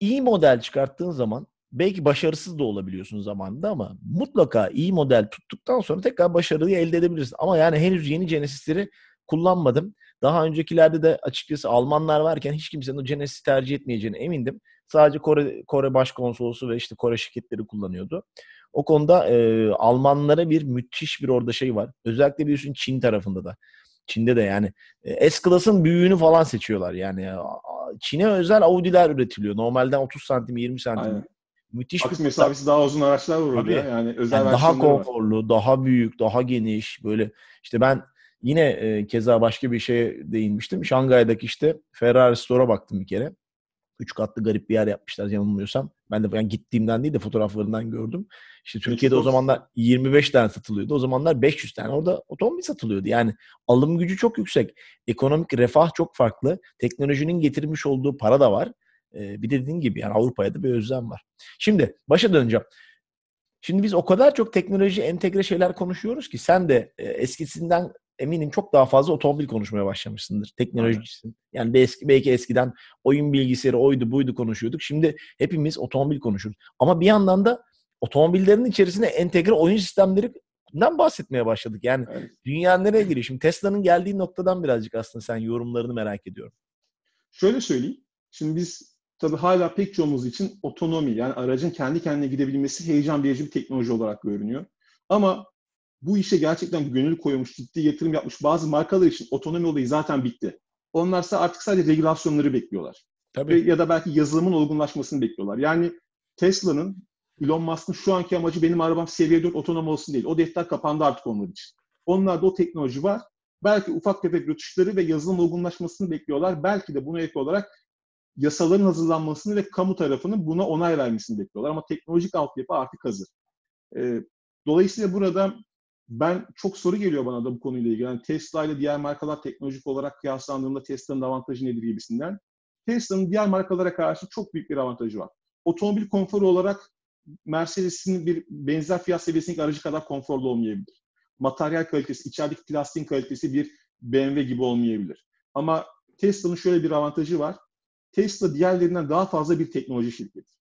S1: İyi model çıkarttığın zaman belki başarısız da olabiliyorsun zamanında ama mutlaka iyi model tuttuktan sonra tekrar başarıyı elde edebilirsin. Ama yani henüz yeni Genesis'leri kullanmadım. Daha öncekilerde de açıkçası Almanlar varken hiç kimsenin o Genesis'i tercih etmeyeceğine emindim. Sadece Kore Kore Başkonsolosu ve işte Kore şirketleri kullanıyordu. O konuda e, Almanlara bir müthiş bir orada şey var. Özellikle biliyorsun Çin tarafında da. Çin'de de yani e, S-Class'ın büyüğünü falan seçiyorlar. Yani Çin'e özel Audi'ler üretiliyor. Normalden 30 santim 20 santim. Aynen.
S2: Müthiş Aks bir mesafesi daha uzun araçlar var orada. Yani özel
S1: yani daha konforlu, var. daha büyük, daha geniş böyle işte ben yine e, keza başka bir şeye değinmiştim. Şangay'daki işte Ferrari Store'a baktım bir kere. Üç katlı garip bir yer yapmışlar yanılmıyorsam. Ben de yani gittiğimden değil de fotoğraflarından gördüm. İşte Türkiye'de o zamanlar 25 tane satılıyordu. O zamanlar 500 tane orada otomobil satılıyordu. Yani alım gücü çok yüksek. Ekonomik refah çok farklı. Teknolojinin getirmiş olduğu para da var. Bir de dediğin gibi yani Avrupa'ya da bir özlem var. Şimdi başa döneceğim. Şimdi biz o kadar çok teknoloji entegre şeyler konuşuyoruz ki sen de e, eskisinden eminim çok daha fazla otomobil konuşmaya başlamışsındır. Teknolojisin. Yani eski, belki eskiden oyun bilgisayarı oydu buydu konuşuyorduk. Şimdi hepimiz otomobil konuşuyoruz. Ama bir yandan da otomobillerin içerisine entegre oyun sistemlerinden bahsetmeye başladık. Yani evet. dünya nereye giriyor? Şimdi Tesla'nın geldiği noktadan birazcık aslında sen yorumlarını merak ediyorum.
S2: Şöyle söyleyeyim. Şimdi biz tabii hala pek çoğumuz için otonomi yani aracın kendi kendine gidebilmesi heyecan verici bir teknoloji olarak görünüyor. Ama bu işe gerçekten gönül koymuş, ciddi yatırım yapmış bazı markalar için otonomi olayı zaten bitti. Onlarsa artık sadece regülasyonları bekliyorlar. Tabii. Ve, ya da belki yazılımın olgunlaşmasını bekliyorlar. Yani Tesla'nın, Elon Musk'ın şu anki amacı benim arabam seviye 4 otonom olsun değil. O defter kapandı artık onlar için. Onlarda o teknoloji var. Belki ufak tefek rötuşları ve yazılım olgunlaşmasını bekliyorlar. Belki de buna ek olarak yasaların hazırlanmasını ve kamu tarafının buna onay vermesini bekliyorlar. Ama teknolojik altyapı artık hazır. E, dolayısıyla burada ben çok soru geliyor bana da bu konuyla ilgili. Yani Tesla ile diğer markalar teknolojik olarak kıyaslandığında Tesla'nın avantajı nedir gibisinden. Tesla'nın diğer markalara karşı çok büyük bir avantajı var. Otomobil konforu olarak Mercedes'in bir benzer fiyat seviyesindeki aracı kadar konforlu olmayabilir. Materyal kalitesi, içerideki plastiğin kalitesi bir BMW gibi olmayabilir. Ama Tesla'nın şöyle bir avantajı var. Tesla diğerlerinden daha fazla bir teknoloji şirketi.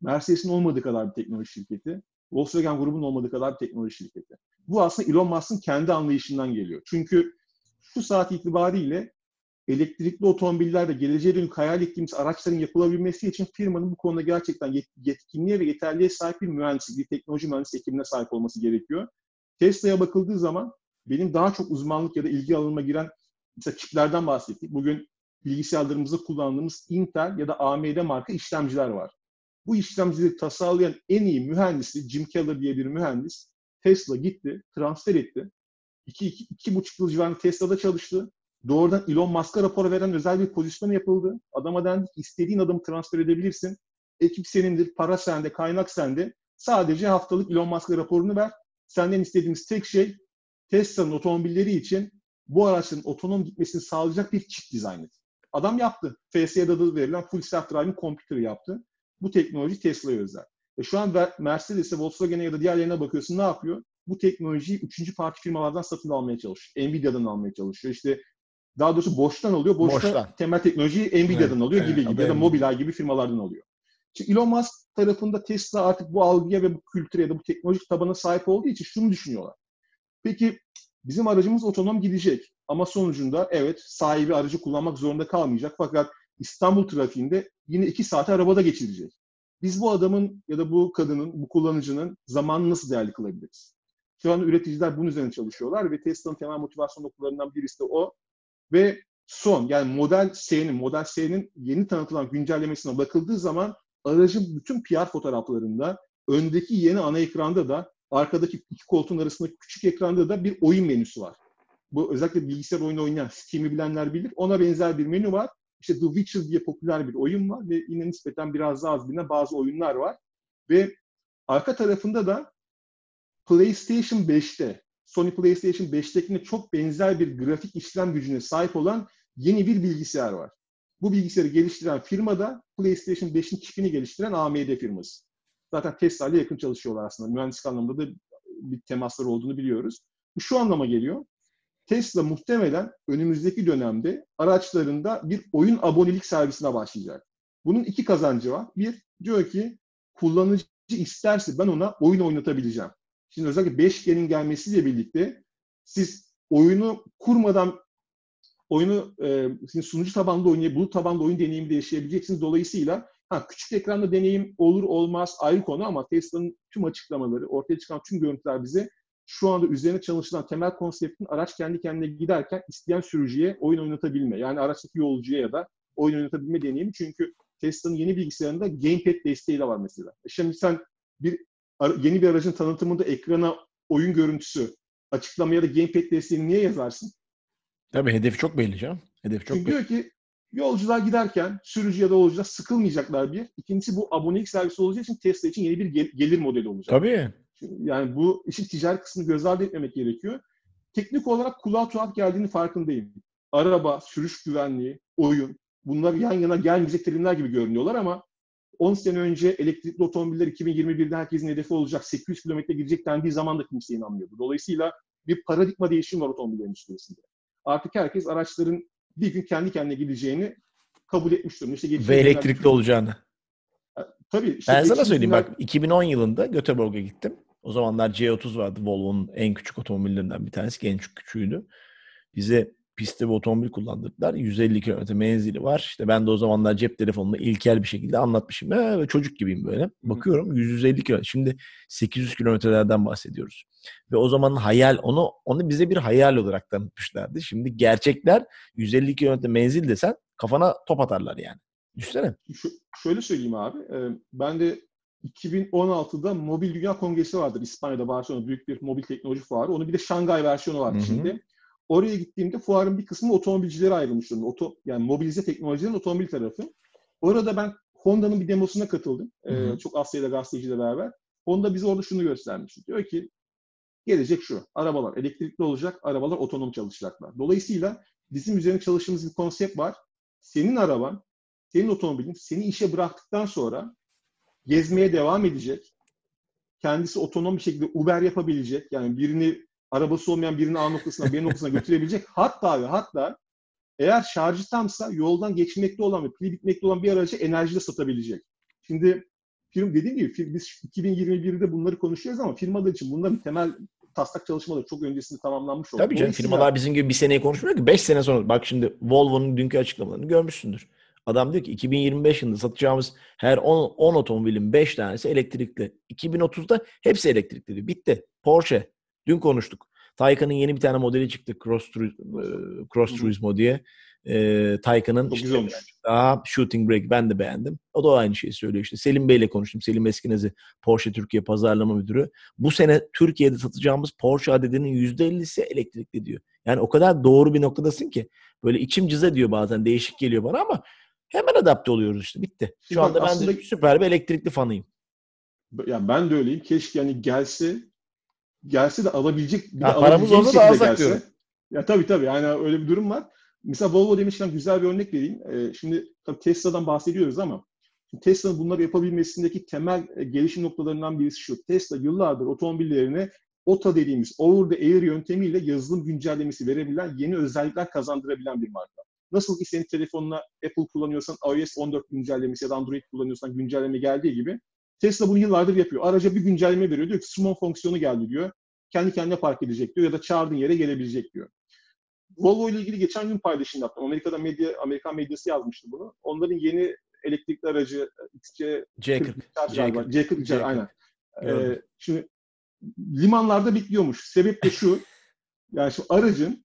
S2: Mercedes'in olmadığı kadar bir teknoloji şirketi. Volkswagen grubunun olmadığı kadar bir teknoloji şirketi. Bu aslında Elon Musk'ın kendi anlayışından geliyor. Çünkü şu saat itibariyle elektrikli otomobillerde geleceğe dönük hayal ettiğimiz araçların yapılabilmesi için firmanın bu konuda gerçekten yetkinliğe ve yeterliğe sahip bir mühendis, bir teknoloji mühendisi ekibine sahip olması gerekiyor. Tesla'ya bakıldığı zaman benim daha çok uzmanlık ya da ilgi alanıma giren mesela çiplerden bahsettik. Bugün bilgisayarlarımızda kullandığımız Intel ya da AMD marka işlemciler var. Bu işlemcileri tasarlayan en iyi mühendisi Jim Keller diye bir mühendis Tesla gitti, transfer etti. 2 iki, iki, buçuk yıl civarında Tesla'da çalıştı. Doğrudan Elon Musk'a rapor veren özel bir pozisyon yapıldı. Adama dendi ki istediğin adamı transfer edebilirsin. Ekip senindir, para sende, kaynak sende. Sadece haftalık Elon Musk'a raporunu ver. Senden istediğimiz tek şey Tesla'nın otomobilleri için bu araçların otonom gitmesini sağlayacak bir çip dizayn et. Adam yaptı. FSA'da adı verilen Full Self Driving Computer yaptı. Bu teknoloji Tesla'ya özel. E şu an Mercedes'e, Volkswagen'e ya da diğerlerine bakıyorsun ne yapıyor? Bu teknolojiyi üçüncü parti firmalardan satın almaya çalışıyor. Nvidia'dan almaya çalışıyor. İşte daha doğrusu boştan alıyor. Boşta boştan. temel teknolojiyi Nvidia'dan evet, alıyor gibi evet, gibi ya da Mobileye gibi firmalardan alıyor. Şimdi Elon Musk tarafında Tesla artık bu algıya ve bu kültüre ya da bu teknolojik tabana sahip olduğu için şunu düşünüyorlar. Peki bizim aracımız otonom gidecek ama sonucunda evet sahibi aracı kullanmak zorunda kalmayacak fakat İstanbul trafiğinde yine iki saate arabada geçirecek. Biz bu adamın ya da bu kadının, bu kullanıcının zamanını nasıl değerli kılabiliriz? Şu an üreticiler bunun üzerine çalışıyorlar ve Tesla'nın temel motivasyon noktalarından birisi de o. Ve son yani Model S'nin, Model S'nin yeni tanıtılan güncellemesine bakıldığı zaman aracın bütün PR fotoğraflarında öndeki yeni ana ekranda da arkadaki iki koltuğun arasındaki küçük ekranda da bir oyun menüsü var. Bu özellikle bilgisayar oyunu oynayan, Steam'i bilenler bilir. Ona benzer bir menü var işte The Witcher diye popüler bir oyun var ve yine nispeten biraz daha az bilinen bazı oyunlar var. Ve arka tarafında da PlayStation 5'te, Sony PlayStation 5'tekine çok benzer bir grafik işlem gücüne sahip olan yeni bir bilgisayar var. Bu bilgisayarı geliştiren firma da PlayStation 5'in çipini geliştiren AMD firması. Zaten Tesla ile yakın çalışıyorlar aslında. Mühendislik anlamında da bir temasları olduğunu biliyoruz. Bu şu anlama geliyor. Tesla muhtemelen önümüzdeki dönemde araçlarında bir oyun abonelik servisine başlayacak. Bunun iki kazancı var. Bir, diyor ki kullanıcı isterse ben ona oyun oynatabileceğim. Şimdi özellikle 5G'nin gelmesiyle birlikte siz oyunu kurmadan oyunu e, sunucu tabanlı oynayıp bulut tabanlı oyun deneyimi de yaşayabileceksiniz. Dolayısıyla ha, küçük ekranda deneyim olur olmaz ayrı konu ama Tesla'nın tüm açıklamaları, ortaya çıkan tüm görüntüler bize şu anda üzerine çalışılan temel konseptin araç kendi kendine giderken isteyen sürücüye oyun oynatabilme. Yani araçtaki yolcuya ya da oyun oynatabilme deneyimi. Çünkü Tesla'nın yeni bilgisayarında gamepad desteği de var mesela. E şimdi sen bir yeni bir aracın tanıtımında ekrana oyun görüntüsü, açıklamaya da gamepad desteğini niye yazarsın?
S1: Tabii hedefi çok belli canım. Hedef çok
S2: Çünkü belli. diyor ki yolcular giderken sürücü ya da yolcular sıkılmayacaklar bir. İkincisi bu abonelik servisi olacağı için Tesla için yeni bir gel- gelir modeli olacak.
S1: Tabii.
S2: Yani bu işin ticari kısmını göz ardı etmemek gerekiyor. Teknik olarak kulağa tuhaf geldiğini farkındayım. Araba, sürüş güvenliği, oyun bunlar yan yana gelmeyecek terimler gibi görünüyorlar ama 10 sene önce elektrikli otomobiller 2021'de herkesin hedefi olacak 800 kilometre gidecek dendiği zaman da kimse inanmıyordu. Dolayısıyla bir paradigma değişimi var otomobil endüstrisinde. Artık herkes araçların bir gün kendi kendine gideceğini kabul etmiş durumda.
S1: İşte Ve elektrikli olacağını.
S2: Tabii.
S1: Işte ben sana söyleyeyim günler... bak 2010 yılında Göteborg'a gittim. O zamanlar C30 vardı. Volvo'nun en küçük otomobillerinden bir tanesi. En küçük küçüğüydü. Bize pistte bir otomobil kullandırdılar. 150 km menzili var. İşte ben de o zamanlar cep telefonunda ilkel bir şekilde anlatmışım. Ee, çocuk gibiyim böyle. Bakıyorum 150 km. Şimdi 800 kilometrelerden bahsediyoruz. Ve o zaman hayal onu onu bize bir hayal olarak tanıtmışlardı. Şimdi gerçekler 150 km menzil desen kafana top atarlar yani. Düşünsene.
S2: Şu, şöyle söyleyeyim abi. Ben de 2016'da Mobil Dünya Kongresi vardır İspanya'da Barcelona büyük bir mobil teknoloji fuarı. Onun bir de Şangay versiyonu vardı Hı-hı. şimdi. Oraya gittiğimde fuarın bir kısmı otomobilcilere ayrılmış durumda. Oto, yani mobilize teknolojilerin otomobil tarafı. Orada ben Honda'nın bir demosuna katıldım. Ee, çok az sayıda gazeteciyle beraber. Honda bize orada şunu göstermiş. Diyor ki gelecek şu. Arabalar elektrikli olacak, arabalar otonom çalışacaklar. Dolayısıyla bizim üzerine çalıştığımız bir konsept var. Senin araban, senin otomobilin seni işe bıraktıktan sonra gezmeye devam edecek. Kendisi otonom bir şekilde Uber yapabilecek. Yani birini arabası olmayan birini A noktasına B noktasına [LAUGHS] götürebilecek. Hatta ve hatta eğer şarjı tamsa yoldan geçmekte olan ve pili bitmekte olan bir aracı enerji de satabilecek. Şimdi firm dediğim gibi biz 2021'de bunları konuşuyoruz ama firmalar için bunların temel taslak çalışmaları çok öncesinde tamamlanmış
S1: oldu. Tabii canım firmalar bizim gibi bir seneyi konuşmuyor ki 5 sene sonra. Bak şimdi Volvo'nun dünkü açıklamalarını görmüşsündür. Adam diyor ki 2025 yılında satacağımız her 10, 10 otomobilin 5 tanesi elektrikli. 2030'da hepsi elektrikli diyor. Bitti. Porsche. Dün konuştuk. Taycan'ın yeni bir tane modeli çıktı. Cross, Cross Turismo diye. E, Taycan'ın işte daha Shooting Brake ben de beğendim. O da aynı şeyi söylüyor işte. Selim Bey ile konuştum. Selim Eskinezi Porsche Türkiye Pazarlama Müdürü. Bu sene Türkiye'de satacağımız Porsche adedinin %50'si elektrikli diyor. Yani o kadar doğru bir noktadasın ki. Böyle içim cıza diyor bazen. Değişik geliyor bana ama hemen adapte oluyoruz işte. Bitti. Şu anda ben de süper bir elektrikli fanıyım.
S2: Yani ben de öyleyim. Keşke yani gelse gelse de alabilecek
S1: bir ya, de paramız olsa da alsak diyorum.
S2: Ya tabii tabii yani öyle bir durum var. Mesela Volvo demişken güzel bir örnek vereyim. Ee, şimdi tabii Tesla'dan bahsediyoruz ama Tesla'nın bunları yapabilmesindeki temel e, gelişim noktalarından birisi şu. Tesla yıllardır otomobillerine OTA dediğimiz over the air yöntemiyle yazılım güncellemesi verebilen yeni özellikler kazandırabilen bir marka. Nasıl ki senin telefonuna Apple kullanıyorsan iOS 14 güncellemesi ya da Android kullanıyorsan güncelleme geldiği gibi Tesla bunu yıllardır yapıyor. Araca bir güncelleme veriyor. Diyor ki summon fonksiyonu geldi diyor. Kendi kendine park edecek diyor ya da çağırdığın yere gelebilecek diyor. Volvo ile ilgili geçen gün paylaşım yaptım. Amerika'da medya, Amerikan medyası yazmıştı bunu. Onların yeni elektrikli aracı XC
S1: C40.
S2: C40, C40, C40 aynen. Ee, şimdi limanlarda bekliyormuş. Sebep de şu. [LAUGHS] yani şu aracın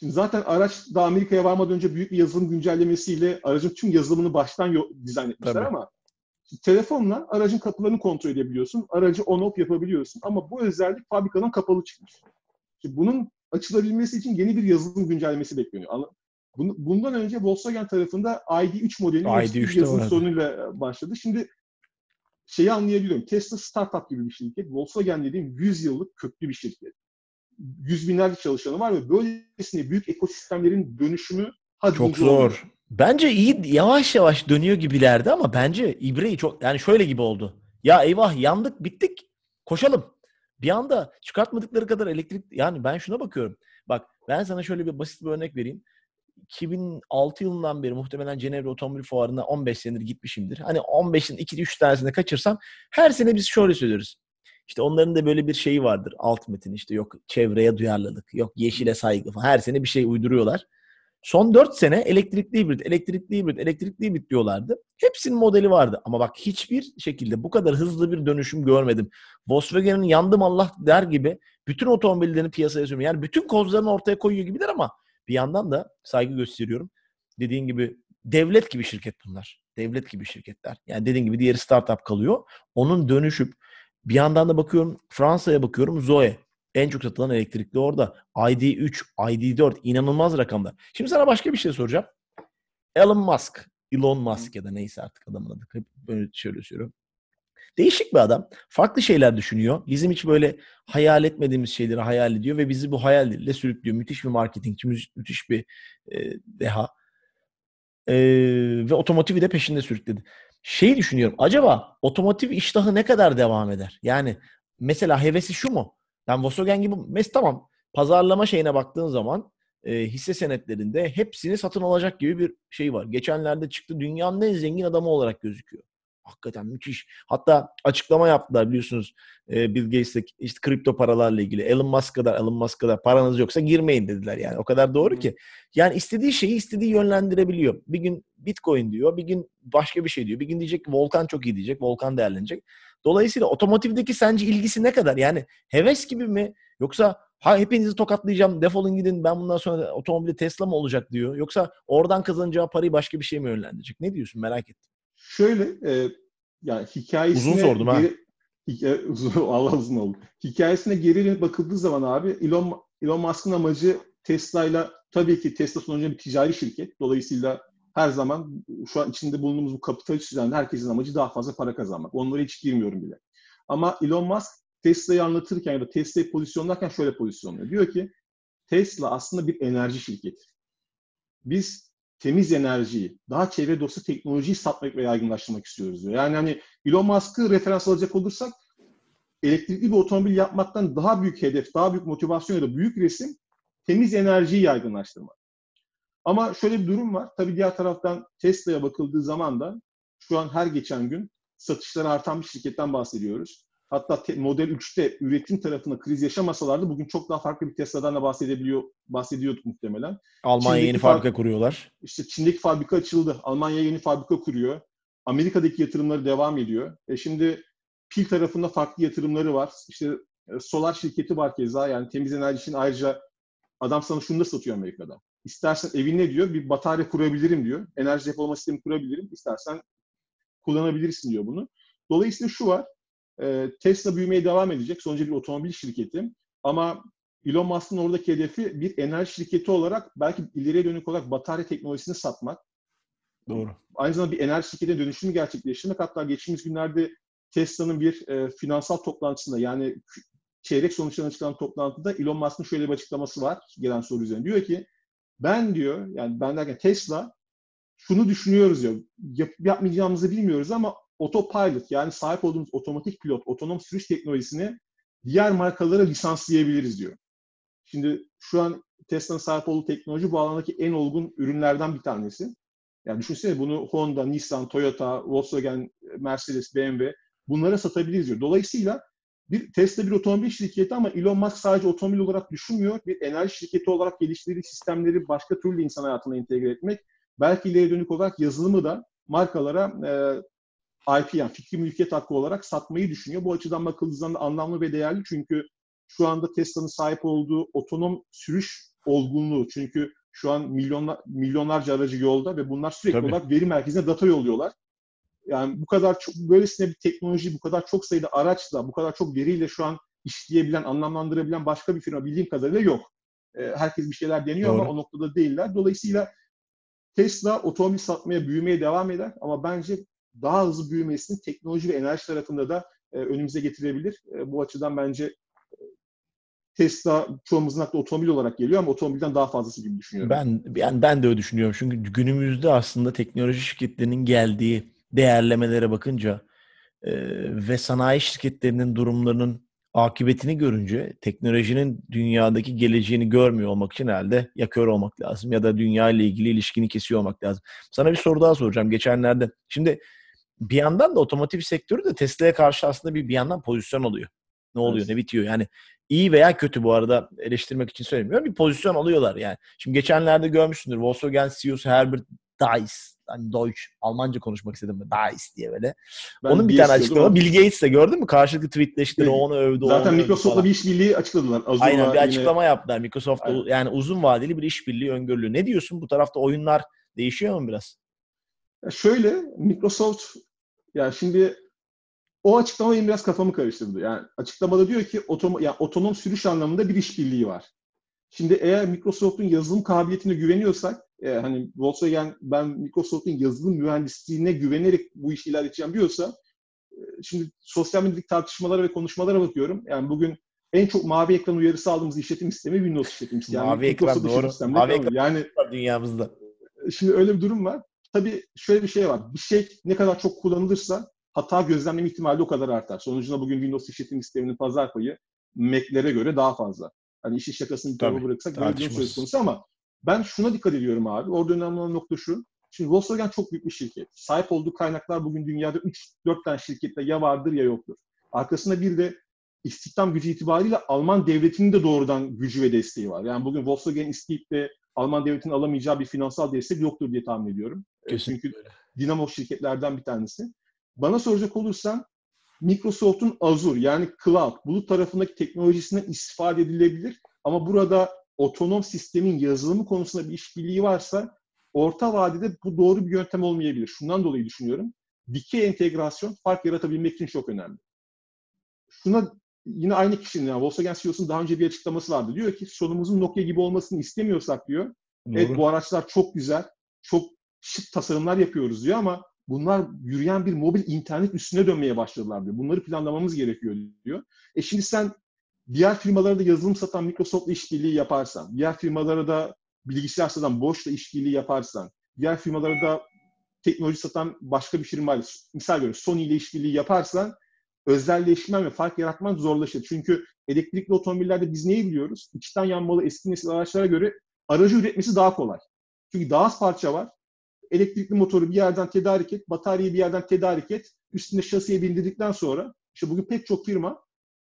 S2: Şimdi zaten araç da Amerika'ya varmadan önce büyük bir yazılım güncellemesiyle aracın tüm yazılımını baştan dizayn etmişler Tabii. ama telefonla aracın kapılarını kontrol edebiliyorsun. Aracı on-off yapabiliyorsun. Ama bu özellik fabrikadan kapalı çıkmış. Şimdi bunun açılabilmesi için yeni bir yazılım güncellemesi bekleniyor. Bundan önce Volkswagen tarafında ID3 modeli
S1: ID3
S2: yazılım sorunuyla başladı. Şimdi şeyi anlayabiliyorum. Tesla startup gibi bir şirket. Volkswagen dediğim 100 yıllık köklü bir şirket. Yüz binlerce çalışanı var ve böylesine büyük ekosistemlerin dönüşümü
S1: hadi çok zor. Olmuyor. Bence iyi yavaş yavaş dönüyor gibilerdi ama bence İbre'yi çok yani şöyle gibi oldu. Ya eyvah yandık bittik koşalım. Bir anda çıkartmadıkları kadar elektrik yani ben şuna bakıyorum. Bak ben sana şöyle bir basit bir örnek vereyim. 2006 yılından beri muhtemelen Cenevre Otomobil Fuarı'na 15 senedir gitmişimdir. Hani 15'in 2-3 tanesini kaçırsam her sene biz şöyle söylüyoruz. İşte onların da böyle bir şeyi vardır. Alt metin işte yok çevreye duyarlılık, yok yeşile saygı falan. Her sene bir şey uyduruyorlar. Son 4 sene elektrikli hibrit, elektrikli hibrit, elektrikli hibrit diyorlardı. Hepsinin modeli vardı. Ama bak hiçbir şekilde bu kadar hızlı bir dönüşüm görmedim. Volkswagen'in yandım Allah der gibi bütün otomobillerini piyasaya sürüyor. Yani bütün kozlarını ortaya koyuyor gibiler ama bir yandan da saygı gösteriyorum. Dediğin gibi devlet gibi şirket bunlar. devlet gibi şirketler. Yani dediğin gibi diğeri startup kalıyor. Onun dönüşüp bir yandan da bakıyorum Fransa'ya bakıyorum Zoe. En çok satılan elektrikli orada. ID3, ID4 inanılmaz rakamlar. Şimdi sana başka bir şey soracağım. Elon Musk, Elon Musk ya da neyse artık adamın adı. Hep böyle şöyle söylüyorum. Değişik bir adam. Farklı şeyler düşünüyor. Bizim hiç böyle hayal etmediğimiz şeyleri hayal ediyor ve bizi bu hayalleriyle sürüklüyor. Müthiş bir marketingçi, müthiş bir e, deha. E, ve otomotivi de peşinde sürükledi. Şeyi düşünüyorum. Acaba otomotiv iştahı ne kadar devam eder? Yani mesela hevesi şu mu? Ben Volkswagen gibi mes tamam pazarlama şeyine baktığın zaman e, hisse senetlerinde hepsini satın alacak gibi bir şey var. Geçenlerde çıktı dünyanın en zengin adamı olarak gözüküyor. Hakikaten müthiş. Hatta açıklama yaptılar biliyorsunuz e, Bill Gates'le işte kripto paralarla ilgili. Elon Musk kadar Elon Musk kadar paranız yoksa girmeyin dediler yani. O kadar doğru ki. Yani istediği şeyi istediği yönlendirebiliyor. Bir gün Bitcoin diyor, bir gün başka bir şey diyor. Bir gün diyecek ki Volkan çok iyi diyecek, Volkan değerlenecek. Dolayısıyla otomotivdeki sence ilgisi ne kadar? Yani heves gibi mi? Yoksa ha hepinizi tokatlayacağım, defolun gidin ben bundan sonra otomobili Tesla mı olacak diyor. Yoksa oradan kazanacağı parayı başka bir şey mi yönlendirecek? Ne diyorsun merak ettim.
S2: Şöyle e, yani hikayesine...
S1: Uzun sordum ha.
S2: Hikaye, [LAUGHS] Allah uzun oldu. Hikayesine geri bakıldığı zaman abi Elon, Elon Musk'ın amacı Tesla'yla tabii ki Tesla sonuçta bir ticari şirket. Dolayısıyla her zaman şu an içinde bulunduğumuz bu kapitalist düzende herkesin amacı daha fazla para kazanmak. Onlara hiç girmiyorum bile. Ama Elon Musk Tesla'yı anlatırken ya da Tesla'yı pozisyonlarken şöyle pozisyonluyor. Diyor ki Tesla aslında bir enerji şirketi. Biz temiz enerjiyi, daha çevre dostu teknolojiyi satmak ve yaygınlaştırmak istiyoruz diyor. Yani hani Elon Musk'ı referans alacak olursak elektrikli bir otomobil yapmaktan daha büyük hedef, daha büyük motivasyon ya da büyük resim temiz enerjiyi yaygınlaştırmak. Ama şöyle bir durum var. Tabii diğer taraftan Tesla'ya bakıldığı zaman da şu an her geçen gün satışları artan bir şirketten bahsediyoruz. Hatta Model 3'te üretim tarafında kriz yaşamasalardı bugün çok daha farklı bir Tesla'dan da bahsedebiliyor, bahsediyorduk muhtemelen.
S1: Almanya yeni fabrika fabrik, kuruyorlar.
S2: İşte Çin'deki fabrika açıldı. Almanya yeni fabrika kuruyor. Amerika'daki yatırımları devam ediyor. E şimdi pil tarafında farklı yatırımları var. İşte e, solar şirketi var keza yani temiz enerji için ayrıca adam sana şunu da satıyor Amerika'da. İstersen evine diyor bir batarya kurabilirim diyor. Enerji depolama sistemi kurabilirim. İstersen kullanabilirsin diyor bunu. Dolayısıyla şu var. E, Tesla büyümeye devam edecek. Sonuçta bir otomobil şirketi. Ama Elon Musk'ın oradaki hedefi bir enerji şirketi olarak belki ileriye dönük olarak batarya teknolojisini satmak.
S1: Doğru.
S2: Aynı zamanda bir enerji şirketine dönüşümü gerçekleştirmek. Hatta geçtiğimiz günlerde Tesla'nın bir e, finansal toplantısında yani çeyrek sonuçlarına açıklanan toplantıda Elon Musk'ın şöyle bir açıklaması var gelen soru üzerine. Diyor ki ben diyor yani ben derken Tesla şunu düşünüyoruz diyor. Yap, yapmayacağımızı bilmiyoruz ama autopilot yani sahip olduğumuz otomatik pilot, otonom sürüş teknolojisini diğer markalara lisanslayabiliriz diyor. Şimdi şu an Tesla'nın sahip olduğu teknoloji bu alandaki en olgun ürünlerden bir tanesi. Yani düşünsene bunu Honda, Nissan, Toyota, Volkswagen, Mercedes, BMW bunlara satabiliriz diyor. Dolayısıyla bir Tesla bir otomobil şirketi ama Elon Musk sadece otomobil olarak düşünmüyor. Bir enerji şirketi olarak geliştirdiği sistemleri başka türlü insan hayatına entegre etmek. Belki ileri dönük olarak yazılımı da markalara e, IP yani fikri mülkiyet hakkı olarak satmayı düşünüyor. Bu açıdan bakıldığı zaman da anlamlı ve değerli çünkü şu anda Tesla'nın sahip olduğu otonom sürüş olgunluğu çünkü şu an milyonlar, milyonlarca aracı yolda ve bunlar sürekli Tabii. olarak veri merkezine data yolluyorlar. Yani bu kadar çok böylesine bir teknoloji, bu kadar çok sayıda araçla, bu kadar çok veriyle şu an işleyebilen, anlamlandırabilen başka bir firma bildiğim kadarıyla yok. Herkes bir şeyler deniyor Doğru. ama o noktada değiller. Dolayısıyla Tesla otomobil satmaya, büyümeye devam eder ama bence daha hızlı büyümesini teknoloji ve enerji tarafında da e, önümüze getirebilir. E, bu açıdan bence e, Tesla çoğumuzun aklı otomobil olarak geliyor ama otomobilden daha fazlası gibi düşünüyorum.
S1: Ben yani ben de öyle düşünüyorum. Çünkü günümüzde aslında teknoloji şirketlerinin geldiği değerlemelere bakınca e, ve sanayi şirketlerinin durumlarının akıbetini görünce teknolojinin dünyadaki geleceğini görmüyor olmak için herhalde ya kör olmak lazım ya da dünya ile ilgili ilişkini kesiyor olmak lazım. Sana bir soru daha soracağım. Geçenlerde şimdi bir yandan da otomotiv sektörü de Tesla'ya karşı aslında bir bir yandan pozisyon oluyor. Ne oluyor, evet. ne bitiyor. Yani iyi veya kötü bu arada eleştirmek için söylemiyorum. Bir pozisyon alıyorlar yani. Şimdi geçenlerde görmüşsündür Volkswagen CEO'su Herbert Dice hani Deutsch, Almanca konuşmak istedim. Dice diye böyle. Ben Onun bir tane açıklama. Bill Gates de gördün mü? Karşılıklı tweetleştiler. Evet. Onu övdü.
S2: Zaten Microsoft'la bir işbirliği açıkladılar.
S1: Azure Aynen bir açıklama yaptılar. Microsoft yani uzun vadeli bir işbirliği öngörülüyor. Ne diyorsun? Bu tarafta oyunlar değişiyor mu biraz?
S2: Ya şöyle Microsoft ya şimdi o açıklama benim biraz kafamı karıştırdı. Yani açıklamada diyor ki otom yani otonom sürüş anlamında bir işbirliği var. Şimdi eğer Microsoft'un yazılım kabiliyetine güveniyorsak, e, hani Volkswagen ben Microsoft'un yazılım mühendisliğine güvenerek bu işi ilerleteceğim diyorsa, e, şimdi sosyal medyadaki tartışmalara ve konuşmalara bakıyorum. Yani bugün en çok mavi ekran uyarısı aldığımız işletim sistemi Windows işletim sistemi.
S1: Yani mavi ekran doğru. Mavi ekran
S2: yani
S1: dünyamızda.
S2: E, şimdi öyle bir durum var. Tabii şöyle bir şey var. Bir şey ne kadar çok kullanılırsa hata gözlemleme ihtimali o kadar artar. Sonucunda bugün Windows işletim sisteminin pazar payı Mac'lere göre daha fazla. Hani işi şakasını bir tarafa bıraksak böyle bir söz konusu ama ben şuna dikkat ediyorum abi. Orada önemli olan nokta şu. Şimdi Volkswagen çok büyük bir şirket. Sahip olduğu kaynaklar bugün dünyada 3-4 tane şirkette ya vardır ya yoktur. Arkasında bir de istihdam gücü itibariyle Alman devletinin de doğrudan gücü ve desteği var. Yani bugün Volkswagen isteyip de Alman devletinin alamayacağı bir finansal destek yoktur diye tahmin ediyorum. Kesinlikle. Çünkü dinamo şirketlerden bir tanesi. Bana soracak olursan Microsoft'un Azure yani Cloud, bulut tarafındaki teknolojisinden istifade edilebilir. Ama burada otonom sistemin yazılımı konusunda bir işbirliği varsa orta vadede bu doğru bir yöntem olmayabilir. Şundan dolayı düşünüyorum. Dikey entegrasyon fark yaratabilmek için çok önemli. Şuna yine aynı kişinin yani Volkswagen CEO'sunun daha önce bir açıklaması vardı. Diyor ki sonumuzun Nokia gibi olmasını istemiyorsak diyor. Doğru. Evet bu araçlar çok güzel, çok şık tasarımlar yapıyoruz diyor ama bunlar yürüyen bir mobil internet üstüne dönmeye başladılar diyor. Bunları planlamamız gerekiyor diyor. E şimdi sen diğer firmalara da yazılım satan Microsoft'la işbirliği yaparsan, diğer firmalara da bilgisayar satan Bosch'la işbirliği yaparsan, diğer firmalara da teknoloji satan başka bir firmayla, misal veriyorum Sony ile işbirliği yaparsan özelleşmen ve fark yaratman zorlaşır. Çünkü elektrikli otomobillerde biz neyi biliyoruz? İçten yanmalı eski nesil araçlara göre aracı üretmesi daha kolay. Çünkü daha az parça var elektrikli motoru bir yerden tedarik et, bataryayı bir yerden tedarik et, üstüne şasiye bindirdikten sonra işte bugün pek çok firma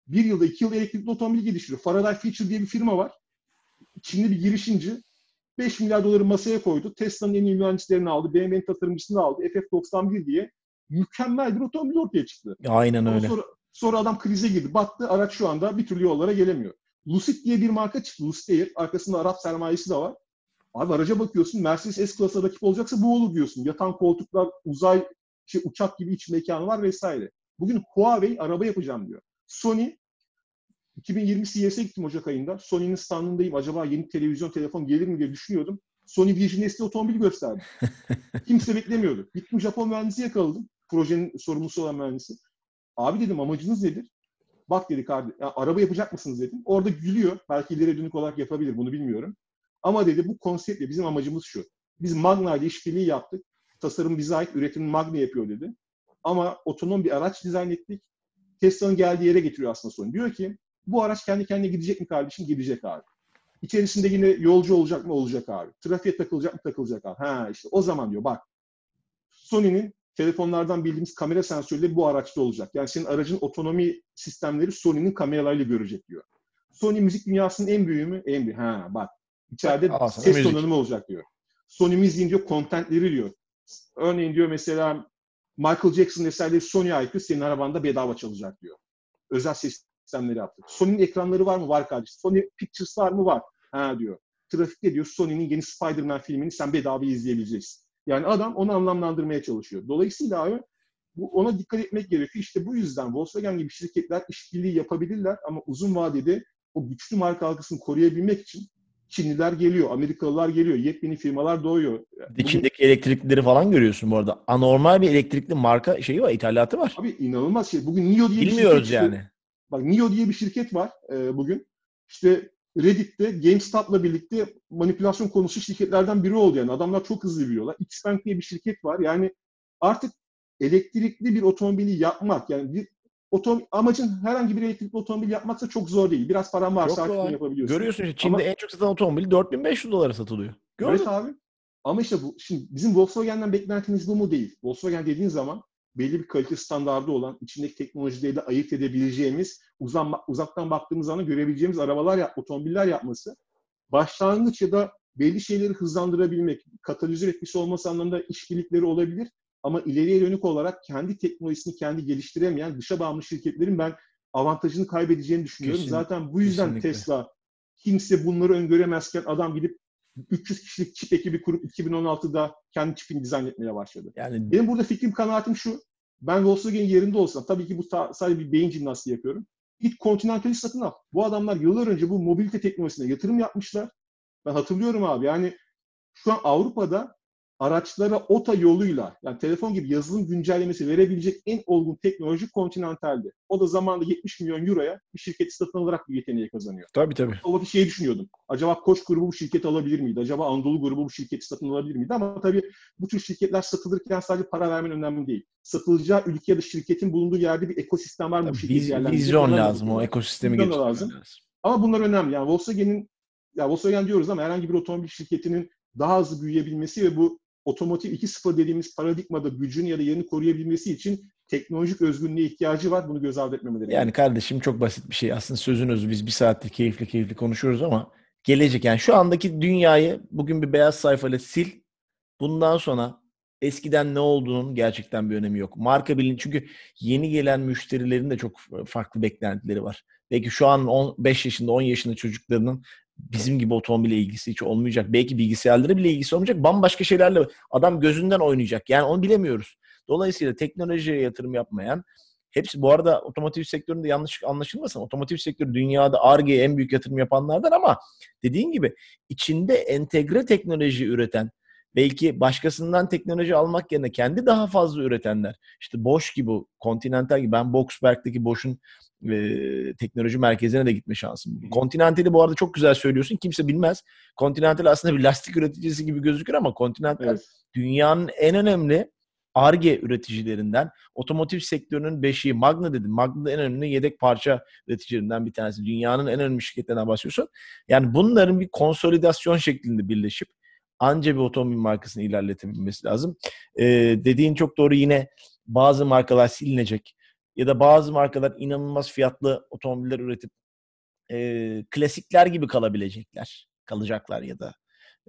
S2: bir yılda iki yıl elektrikli otomobil geliştiriyor. Faraday Future diye bir firma var. Çinli bir girişimci 5 milyar doları masaya koydu. Tesla'nın en iyi mühendislerini aldı. BMW'nin tasarımcısını aldı. FF91 diye mükemmel bir otomobil ortaya çıktı.
S1: Aynen öyle.
S2: Sonra, sonra adam krize girdi. Battı. Araç şu anda bir türlü yollara gelemiyor. Lucid diye bir marka çıktı. Lucid Air. Arkasında Arap sermayesi de var. Abi araca bakıyorsun Mercedes S-Class'a rakip olacaksa bu olur diyorsun. Yatan koltuklar, uzay, şey, uçak gibi iç mekanı var vesaire. Bugün Huawei araba yapacağım diyor. Sony 2020 CES'e gittim Ocak ayında. Sony'nin standındayım. Acaba yeni televizyon, telefon gelir mi diye düşünüyordum. Sony Vision S otomobil gösterdi. [LAUGHS] Kimse beklemiyordu. Gittim Japon mühendisi yakaladım. Projenin sorumlusu olan mühendisi. Abi dedim amacınız nedir? Bak dedi kardeşim, araba yapacak mısınız dedim. Orada gülüyor. Belki ileri dönük olarak yapabilir bunu bilmiyorum. Ama dedi bu konseptle bizim amacımız şu. Biz Magna ile işbirliği yaptık. Tasarım bize ait, üretim Magna yapıyor dedi. Ama otonom bir araç dizayn ettik. Tesla'nın geldiği yere getiriyor aslında sorun. Diyor ki bu araç kendi kendine gidecek mi kardeşim? Gidecek abi. İçerisinde yine yolcu olacak mı? Olacak abi. Trafiğe takılacak mı? Takılacak abi. Ha işte o zaman diyor bak. Sony'nin telefonlardan bildiğimiz kamera sensörleri bu araçta olacak. Yani senin aracın otonomi sistemleri Sony'nin kameralarıyla görecek diyor. Sony müzik dünyasının en büyüğü mü? En büyüğü. Ha bak. İçeride Aa, ses donanımı olacak diyor. Sony Music'in diyor contentleri diyor. Örneğin diyor mesela Michael Jackson eserleri Sony ait senin arabanda bedava çalacak diyor. Özel sistemleri yaptık. Sony'nin ekranları var mı? Var kardeşim. Sony Pictures var mı? Var. Ha diyor. Trafikte diyor Sony'nin yeni Spider-Man filmini sen bedava izleyebileceksin. Yani adam onu anlamlandırmaya çalışıyor. Dolayısıyla abi bu, ona dikkat etmek gerekiyor. İşte bu yüzden Volkswagen gibi şirketler işbirliği yapabilirler ama uzun vadede o güçlü marka algısını koruyabilmek için Çinliler geliyor, Amerikalılar geliyor, yepyeni firmalar doğuyor.
S1: Dikindeki Bugün... elektriklileri falan görüyorsun bu arada. Anormal bir elektrikli marka şeyi var, ithalatı var.
S2: Abi inanılmaz şey. Bugün NIO diye
S1: Bilmiyoruz
S2: bir
S1: şirket yani.
S2: Bak NIO diye bir şirket var e, bugün. İşte Reddit'te GameStop'la birlikte manipülasyon konusu şirketlerden biri oldu yani. Adamlar çok hızlı biliyorlar. Xpeng diye bir şirket var. Yani artık elektrikli bir otomobili yapmak yani bir otom amacın herhangi bir elektrikli otomobil yapmaksa çok zor değil. Biraz paran varsa bunu yapabiliyorsun.
S1: Görüyorsun işte Çin'de Ama, en çok satan otomobil 4500 dolara satılıyor.
S2: Gördün. Evet abi. Ama işte bu şimdi bizim Volkswagen'den beklentimiz bu mu değil? Volkswagen dediğin zaman belli bir kalite standardı olan, içindeki teknolojileri de ayırt edebileceğimiz, uzan, uzaktan baktığımız zaman görebileceğimiz arabalar, yap, otomobiller yapması. Başlangıç ya da belli şeyleri hızlandırabilmek, katalizör etkisi olması anlamında işbirlikleri olabilir. Ama ileriye dönük olarak kendi teknolojisini kendi geliştiremeyen dışa bağımlı şirketlerin ben avantajını kaybedeceğini düşünüyorum. Kesinlikle. Zaten bu yüzden Kesinlikle. Tesla kimse bunları öngöremezken adam gidip 300 kişilik çip ekibi kurup 2016'da kendi çipini dizayn etmeye başladı.
S1: Yani
S2: Benim burada fikrim, kanaatim şu. Ben Volkswagen'in yerinde olsam, tabii ki bu sadece bir beyin jimnastiği yapıyorum. Git Continental'i satın al. Bu adamlar yıllar önce bu mobilite teknolojisine yatırım yapmışlar. Ben hatırlıyorum abi. Yani şu an Avrupa'da araçlara OTA yoluyla yani telefon gibi yazılım güncellemesi verebilecek en olgun teknoloji Continental'di. O da zamanında 70 milyon euroya bir şirketi satın alarak bir yeteneği kazanıyor.
S1: Tabii tabii.
S2: O vakit şeyi düşünüyordum. Acaba Koç grubu bu şirketi alabilir miydi? Acaba Anadolu grubu bu şirketi satın alabilir miydi? Ama tabii bu tür şirketler satılırken sadece para vermen önemli değil. Satılacağı ülke ya da şirketin bulunduğu yerde bir ekosistem var mı bu şirketi
S1: yerlendirecek? Vizyon lazım. O ekosistemi
S2: getirmek lazım. lazım. Ama bunlar önemli. Yani Volkswagen'in ya Volkswagen diyoruz ama herhangi bir otomobil şirketinin daha hızlı büyüyebilmesi ve bu otomotiv 2.0 dediğimiz paradigmada gücünü ya da yerini koruyabilmesi için teknolojik özgünlüğe ihtiyacı var. Bunu göz ardı etmemeleri.
S1: Yani kardeşim çok basit bir şey. Aslında sözün özü biz bir saattir keyifli keyifli konuşuyoruz ama gelecek yani şu andaki dünyayı bugün bir beyaz sayfayla sil. Bundan sonra eskiden ne olduğunun gerçekten bir önemi yok. Marka bilin çünkü yeni gelen müşterilerin de çok farklı beklentileri var. Belki şu an 15 yaşında 10 yaşında çocuklarının bizim gibi otomobile ilgisi hiç olmayacak. Belki bilgisayarlara bile ilgisi olmayacak. Bambaşka şeylerle adam gözünden oynayacak. Yani onu bilemiyoruz. Dolayısıyla teknolojiye yatırım yapmayan hepsi bu arada otomotiv sektöründe yanlış anlaşılmasın. Otomotiv sektörü dünyada ARGE'ye en büyük yatırım yapanlardan ama dediğin gibi içinde entegre teknoloji üreten belki başkasından teknoloji almak yerine kendi daha fazla üretenler. İşte Bosch gibi, Continental gibi. Ben Boxberg'deki Bosch'un e, teknoloji merkezine de gitme şansım buldu. Continental'i bu arada çok güzel söylüyorsun. Kimse bilmez. Continental aslında bir lastik üreticisi gibi gözükür ama Continental evet. dünyanın en önemli ARGE üreticilerinden, otomotiv sektörünün beşiği, Magna dedim. Magna en önemli yedek parça üreticilerinden bir tanesi. Dünyanın en önemli şirketlerinden bahsediyorsun. Yani bunların bir konsolidasyon şeklinde birleşip anca bir otomobil markasını ilerletebilmesi lazım. Ee, dediğin çok doğru yine bazı markalar silinecek ya da bazı markalar inanılmaz fiyatlı otomobiller üretip e, klasikler gibi kalabilecekler. Kalacaklar ya da.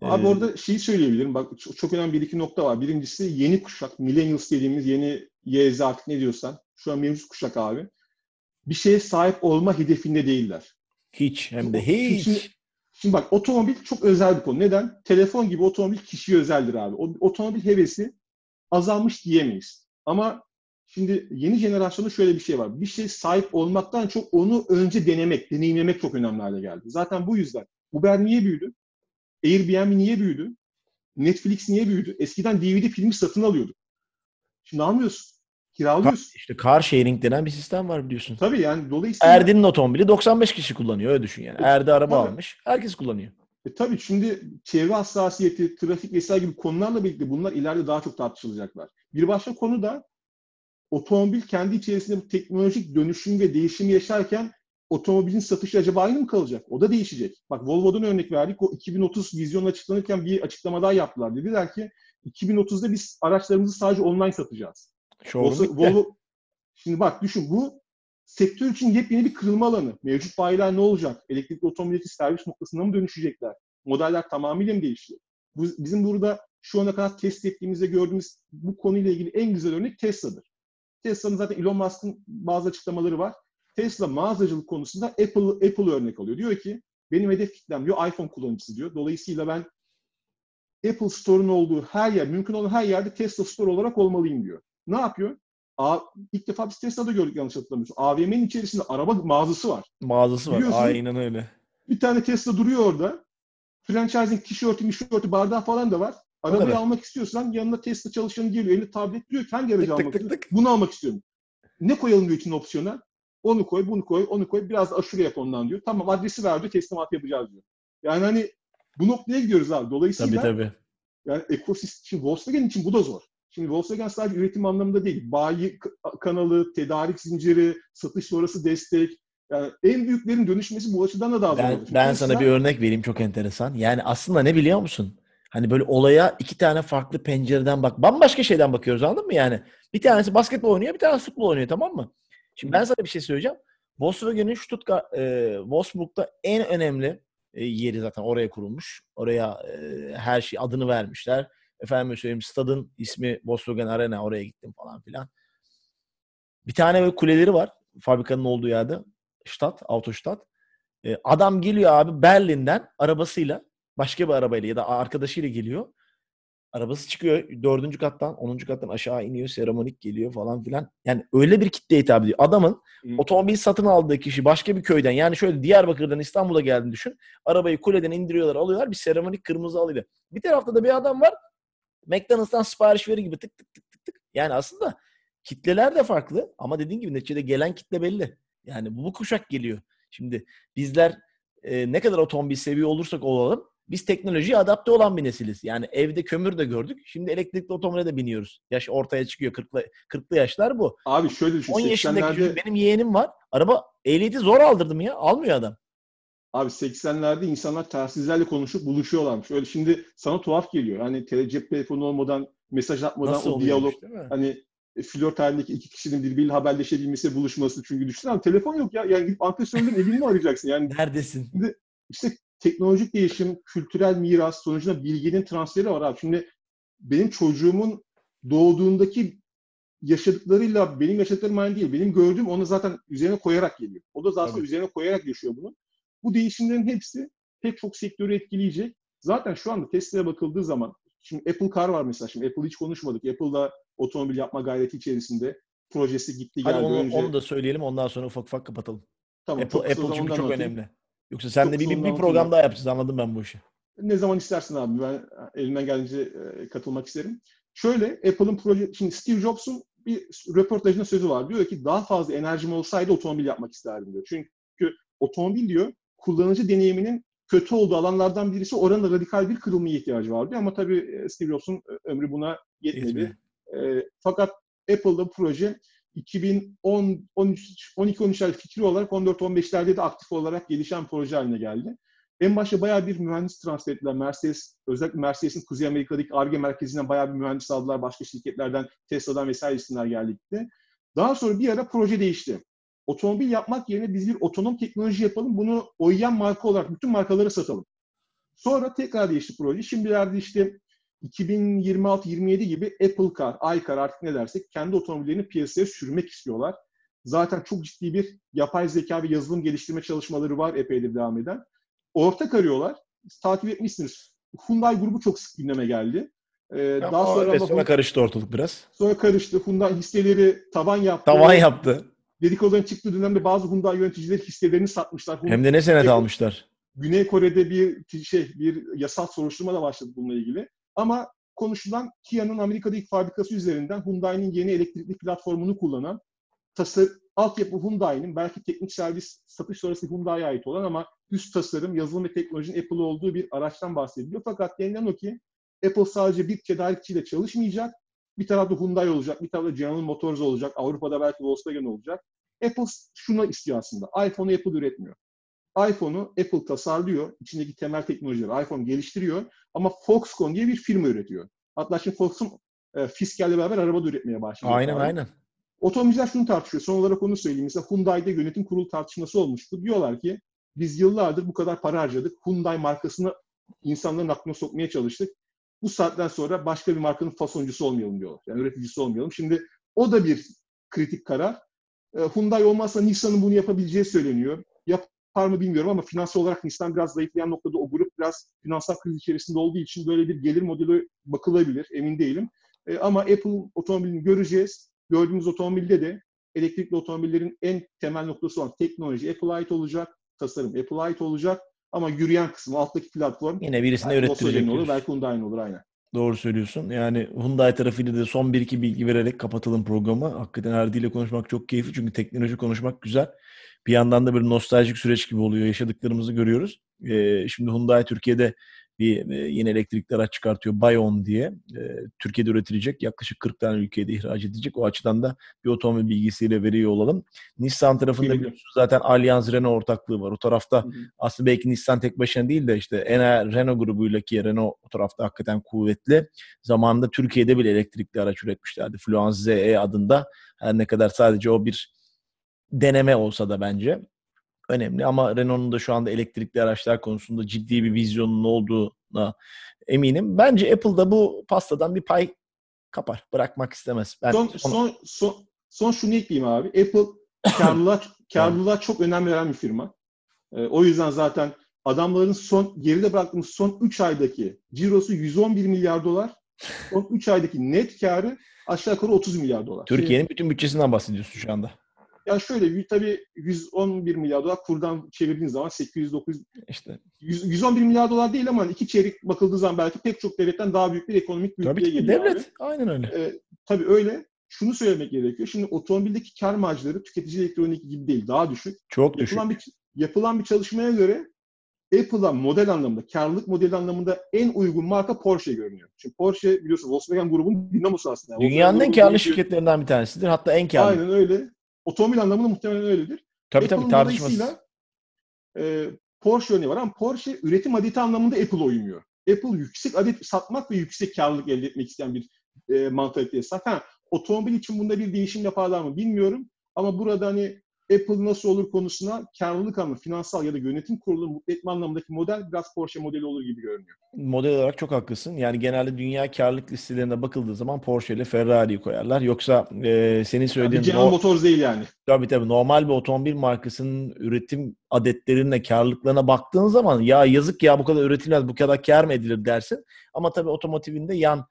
S2: E, Abi orada şeyi söyleyebilirim. Bak çok, çok önemli bir iki nokta var. Birincisi yeni kuşak, millennials dediğimiz yeni YZ artık ne diyorsan. Şu an mevcut kuşak abi. Bir şeye sahip olma hedefinde değiller.
S1: Hiç hem de hiç.
S2: Şimdi, şimdi bak otomobil çok özel bir konu. Neden? Telefon gibi otomobil kişiye özeldir abi. O, otomobil hevesi azalmış diyemeyiz. Ama Şimdi yeni jenerasyonda şöyle bir şey var. Bir şey sahip olmaktan çok onu önce denemek, deneyimlemek çok önemli hale geldi. Zaten bu yüzden. Uber niye büyüdü? Airbnb niye büyüdü? Netflix niye büyüdü? Eskiden DVD filmi satın alıyorduk. Şimdi almıyorsun. Kiralıyorsun.
S1: İşte car sharing denen bir sistem var biliyorsun.
S2: Tabii yani dolayısıyla...
S1: Erdi'nin otomobili 95 kişi kullanıyor öyle düşün yani. Erdi araba tabii. almış. Herkes kullanıyor.
S2: E tabii şimdi çevre hassasiyeti, trafik vesaire gibi konularla birlikte bunlar ileride daha çok tartışılacaklar. Bir başka konu da otomobil kendi içerisinde bu teknolojik dönüşüm ve değişimi yaşarken otomobilin satışı acaba aynı mı kalacak? O da değişecek. Bak Volvo'dan örnek verdik. O 2030 vizyon açıklanırken bir açıklama daha yaptılar. Dediler ki 2030'da biz araçlarımızı sadece online satacağız. Volvo, Volvo, şimdi bak düşün bu sektör için yepyeni bir kırılma alanı. Mevcut bayiler ne olacak? Elektrikli otomobildeki servis noktasına mı dönüşecekler? Modeller tamamıyla mı değişecek? Bu, bizim burada şu ana kadar test ettiğimizde gördüğümüz bu konuyla ilgili en güzel örnek Tesla'dır. Tesla'nın zaten Elon Musk'ın bazı açıklamaları var. Tesla mağazacılık konusunda Apple Apple örnek alıyor. Diyor ki benim hedef kitlem diyor iPhone kullanıcısı diyor. Dolayısıyla ben Apple Store'un olduğu her yer, mümkün olan her yerde Tesla Store olarak olmalıyım diyor. Ne yapıyor? A, ilk defa biz Tesla'da gördük yanlış hatırlamıyorsun. AVM'nin içerisinde araba mağazası var.
S1: Mağazası var. Aynen öyle.
S2: Bir tane Tesla duruyor orada. Franchising tişörtü, mişörtü, bardağı falan da var. Arabayı almak istiyorsan yanında Tesla çalışanı geliyor. Elinde tablet diyor ki hangi aracı tık, almak tık, tık, tık. Bunu almak istiyorum. Ne koyalım diyor için opsiyona? Onu koy, bunu koy, onu koy. Biraz da aşure yap ondan diyor. Tamam adresi ver diyor. Teslimat yapacağız diyor. Yani hani bu noktaya gidiyoruz abi. Dolayısıyla
S1: tabii, tabii.
S2: yani ekosistem için Volkswagen için bu da zor. Şimdi Volkswagen sadece üretim anlamında değil. Bayi kanalı, tedarik zinciri, satış sonrası destek, yani en büyüklerin dönüşmesi bu açıdan da daha zor.
S1: Ben, ben sana bir örnek vereyim çok enteresan. Yani aslında ne biliyor musun? Hani böyle olaya iki tane farklı pencereden bak. Bambaşka şeyden bakıyoruz anladın mı yani? Bir tanesi basketbol oynuyor, bir tanesi futbol oynuyor tamam mı? Şimdi ben sana bir şey söyleyeceğim. Volkswagen'in Stuttgart, e, Wolfsburg'da en önemli e, yeri zaten oraya kurulmuş. Oraya e, her şey adını vermişler. Efendim söyleyeyim stadın ismi Volkswagen Arena oraya gittim falan filan. Bir tane böyle kuleleri var fabrikanın olduğu yerde. Stadt, Autostadt. E, adam geliyor abi Berlin'den arabasıyla başka bir arabayla ya da arkadaşıyla geliyor. Arabası çıkıyor dördüncü kattan, onuncu kattan aşağı iniyor, seremonik geliyor falan filan. Yani öyle bir kitle hitap ediyor. Adamın Hı. otomobil satın aldığı kişi başka bir köyden yani şöyle Diyarbakır'dan İstanbul'a geldiğini düşün. Arabayı kuleden indiriyorlar, alıyorlar bir seremonik kırmızı alıyla. Bir tarafta da bir adam var. McDonald's'tan sipariş verir gibi tık tık tık tık tık. Yani aslında kitleler de farklı ama dediğin gibi neticede gelen kitle belli. Yani bu, bu kuşak geliyor. Şimdi bizler e, ne kadar otomobil seviyor olursak olalım biz teknolojiye adapte olan bir nesiliz. Yani evde kömür de gördük. Şimdi elektrikli otomobile de biniyoruz. Yaş ortaya çıkıyor. 40'lı, 40'lı yaşlar bu.
S2: Abi şöyle düşün.
S1: 10 yaşındaki 80'lerde... benim yeğenim var. Araba ehliyeti zor aldırdım ya. Almıyor adam.
S2: Abi 80'lerde insanlar telsizlerle konuşup buluşuyorlarmış. Öyle şimdi sana tuhaf geliyor. Hani tele, cep telefonu olmadan, mesaj atmadan Nasıl o diyalog hani e, flört halindeki iki kişinin birbiriyle haberleşebilmesi, buluşması. Çünkü düşünsene telefon yok ya. Yani gidip ankesörlerin evini mi arayacaksın? Yani
S1: Neredesin?
S2: Şimdi işte teknolojik değişim, kültürel miras sonucunda bilginin transferi var abi. Şimdi benim çocuğumun doğduğundaki yaşadıklarıyla benim yaşadıklarım aynı değil. Benim gördüğüm onu zaten üzerine koyarak geliyor. O da zaten Tabii. üzerine koyarak yaşıyor bunu. Bu değişimlerin hepsi pek çok sektörü etkileyecek. Zaten şu anda Tesla'ya bakıldığı zaman şimdi Apple Car var mesela. Şimdi Apple hiç konuşmadık. Apple'da otomobil yapma gayreti içerisinde projesi gitti
S1: Hadi
S2: geldi
S1: onu,
S2: önce.
S1: onu da söyleyelim ondan sonra ufak ufak kapatalım. Tamam, Apple, Apple çünkü çok anlatayım. önemli. Yoksa sen de bir, bir, bir program daha yapacağız. Anladım ben bu işi.
S2: Ne zaman istersin abi. Ben elimden gelince katılmak isterim. Şöyle Apple'ın proje... Şimdi Steve Jobs'un bir röportajında sözü var. Diyor ki daha fazla enerjim olsaydı otomobil yapmak isterdim diyor. Çünkü otomobil diyor kullanıcı deneyiminin kötü olduğu alanlardan birisi oranın radikal bir kırılmaya ihtiyacı vardı. Ama tabii Steve Jobs'un ömrü buna yetmedi. E, fakat Apple'da proje 2010 13 12 13'ler fikri olarak 14 15'lerde de aktif olarak gelişen proje haline geldi. En başta bayağı bir mühendis transfer ettiler. Mercedes, özellikle Mercedes'in Kuzey Amerika'daki ARGE merkezinden bayağı bir mühendis aldılar. Başka şirketlerden, Tesla'dan vesaire isimler geldi gitti. Daha sonra bir ara proje değişti. Otomobil yapmak yerine biz bir otonom teknoloji yapalım. Bunu oyan marka olarak bütün markaları satalım. Sonra tekrar değişti proje. Şimdilerde işte 2026-27 gibi Apple Car, iCar artık ne dersek kendi otomobillerini piyasaya sürmek istiyorlar. Zaten çok ciddi bir yapay zeka ve yazılım geliştirme çalışmaları var epeydir devam eden. Ortak arıyorlar. Takip etmişsiniz. Hyundai grubu çok sık gündeme geldi.
S1: Ee, daha sonra ama sonra karıştı ortalık biraz.
S2: Sonra karıştı. Hyundai hisseleri tavan yaptı.
S1: Tavan yaptı.
S2: Dedikoduların çıktığı dönemde bazı Hyundai yöneticileri hisselerini satmışlar.
S1: Hem de ne senet almışlar.
S2: Güney Kore'de bir şey bir yasal soruşturma da başladı bununla ilgili. Ama konuşulan Kia'nın Amerika'da ilk fabrikası üzerinden Hyundai'nin yeni elektrikli platformunu kullanan tasarım, altyapı Hyundai'nin belki teknik servis satış sonrası Hyundai'ye ait olan ama üst tasarım, yazılım ve teknolojinin Apple olduğu bir araçtan bahsediliyor. Fakat denilen o ki Apple sadece bir tedarikçiyle çalışmayacak. Bir tarafta Hyundai olacak, bir tarafta General Motors olacak, Avrupa'da belki Volkswagen olacak. Apple şuna istiyor aslında. iPhone'u Apple üretmiyor iPhone'u Apple tasarlıyor. İçindeki temel teknolojileri iPhone geliştiriyor. Ama Foxconn diye bir firma üretiyor. Hatta şimdi Foxconn e, Fiskal'le beraber araba da üretmeye başladı.
S1: Aynen abi. aynen.
S2: Otomobilciler şunu tartışıyor. Son olarak onu söyleyeyim. Mesela Hyundai'de yönetim kurulu tartışması olmuştu. Diyorlar ki biz yıllardır bu kadar para harcadık. Hyundai markasını insanların aklına sokmaya çalıştık. Bu saatten sonra başka bir markanın fasoncusu olmayalım diyorlar. Yani üreticisi olmayalım. Şimdi o da bir kritik karar. E, Hyundai olmazsa Nissan'ın bunu yapabileceği söyleniyor. Yap yapar mı bilmiyorum ama finansal olarak Nissan biraz zayıflayan noktada o grup biraz finansal kriz içerisinde olduğu için böyle bir gelir modeli bakılabilir. Emin değilim. E, ama Apple otomobilini göreceğiz. Gördüğümüz otomobilde de elektrikli otomobillerin en temel noktası olan teknoloji Apple'a ait olacak. Tasarım Apple'a ait olacak. Ama yürüyen kısmı, alttaki platform
S1: yine birisine ürettirecek.
S2: olur, belki Hyundai'nin olur aynen.
S1: Doğru söylüyorsun. Yani Hyundai tarafıyla da son bir iki bilgi vererek kapatalım programı. Hakikaten Erdi ile konuşmak çok keyifli çünkü teknoloji konuşmak güzel bir yandan da bir nostaljik süreç gibi oluyor. Yaşadıklarımızı görüyoruz. E, şimdi Hyundai Türkiye'de bir e, yeni elektrikli araç çıkartıyor. Bayon diye. E, Türkiye'de üretilecek. Yaklaşık 40 tane ülkeye de ihraç edecek. O açıdan da bir otomobil bilgisiyle veriyor olalım. Nissan tarafında biliyorsunuz zaten Allianz Renault ortaklığı var. O tarafta hı hı. aslında belki Nissan tek başına değil de işte en Renault grubuyla ki Renault o tarafta hakikaten kuvvetli. Zamanında Türkiye'de bile elektrikli araç üretmişlerdi. Fluence ZE adında. Her ne kadar sadece o bir deneme olsa da bence önemli. Ama Renault'un da şu anda elektrikli araçlar konusunda ciddi bir vizyonun olduğuna eminim. Bence Apple'da bu pastadan bir pay kapar. Bırakmak istemez.
S2: Ben son, son, son, son şunu ekleyeyim abi. Apple [LAUGHS] karlılığa, karlılığa çok önem veren bir firma. E, o yüzden zaten adamların son geride bıraktığımız son 3 aydaki cirosu 111 milyar dolar. [LAUGHS] Son 3 aydaki net karı aşağı yukarı 30 milyar dolar.
S1: Türkiye'nin bütün bütçesinden bahsediyorsun şu anda.
S2: Ya şöyle tabii 111 milyar dolar kurdan çevirdiğin zaman 809 işte 100, 111 milyar dolar değil ama iki çeyrek bakıldığı zaman belki pek çok devletten daha büyük bir ekonomik büyüklüğe
S1: tabii ki, devlet. Abi. Aynen öyle.
S2: Ee, tabii öyle. Şunu söylemek gerekiyor. Şimdi otomobildeki kar marjları tüketici elektronik gibi değil. Daha düşük.
S1: Çok
S2: yapılan
S1: düşük.
S2: Bir, yapılan bir çalışmaya göre Apple'a model anlamında, karlılık modeli anlamında en uygun marka Porsche görünüyor. Çünkü Porsche biliyorsun Volkswagen grubun dinamosu aslında.
S1: Dünyanın en karlı şirketlerinden bir tanesidir. Hatta en karlı.
S2: Aynen öyle. Otomobil anlamında muhtemelen öyledir.
S1: Tabii Apple'ın tabii tartışmasız.
S2: E, Porsche örneği var ama Porsche üretim adeti anlamında Apple uymuyor. Apple yüksek adet satmak ve yüksek karlılık elde etmek isteyen bir e, mantaliteye sahip. Ha, otomobil için bunda bir değişim yaparlar mı bilmiyorum. Ama burada hani Apple nasıl olur konusuna karlılık anlamı, finansal ya da yönetim kurulu mutlu etme anlamındaki model biraz Porsche modeli olur gibi görünüyor.
S1: Model olarak çok haklısın. Yani genelde dünya karlılık listelerine bakıldığı zaman Porsche ile Ferrari'yi koyarlar. Yoksa e, senin söylediğin...
S2: Yani General no- Motors değil yani.
S1: Tabii tabii. Normal bir otomobil markasının üretim adetlerine, karlılıklarına baktığın zaman ya yazık ya bu kadar üretilmez, bu kadar kar mı edilir dersin. Ama tabii otomotivinde yan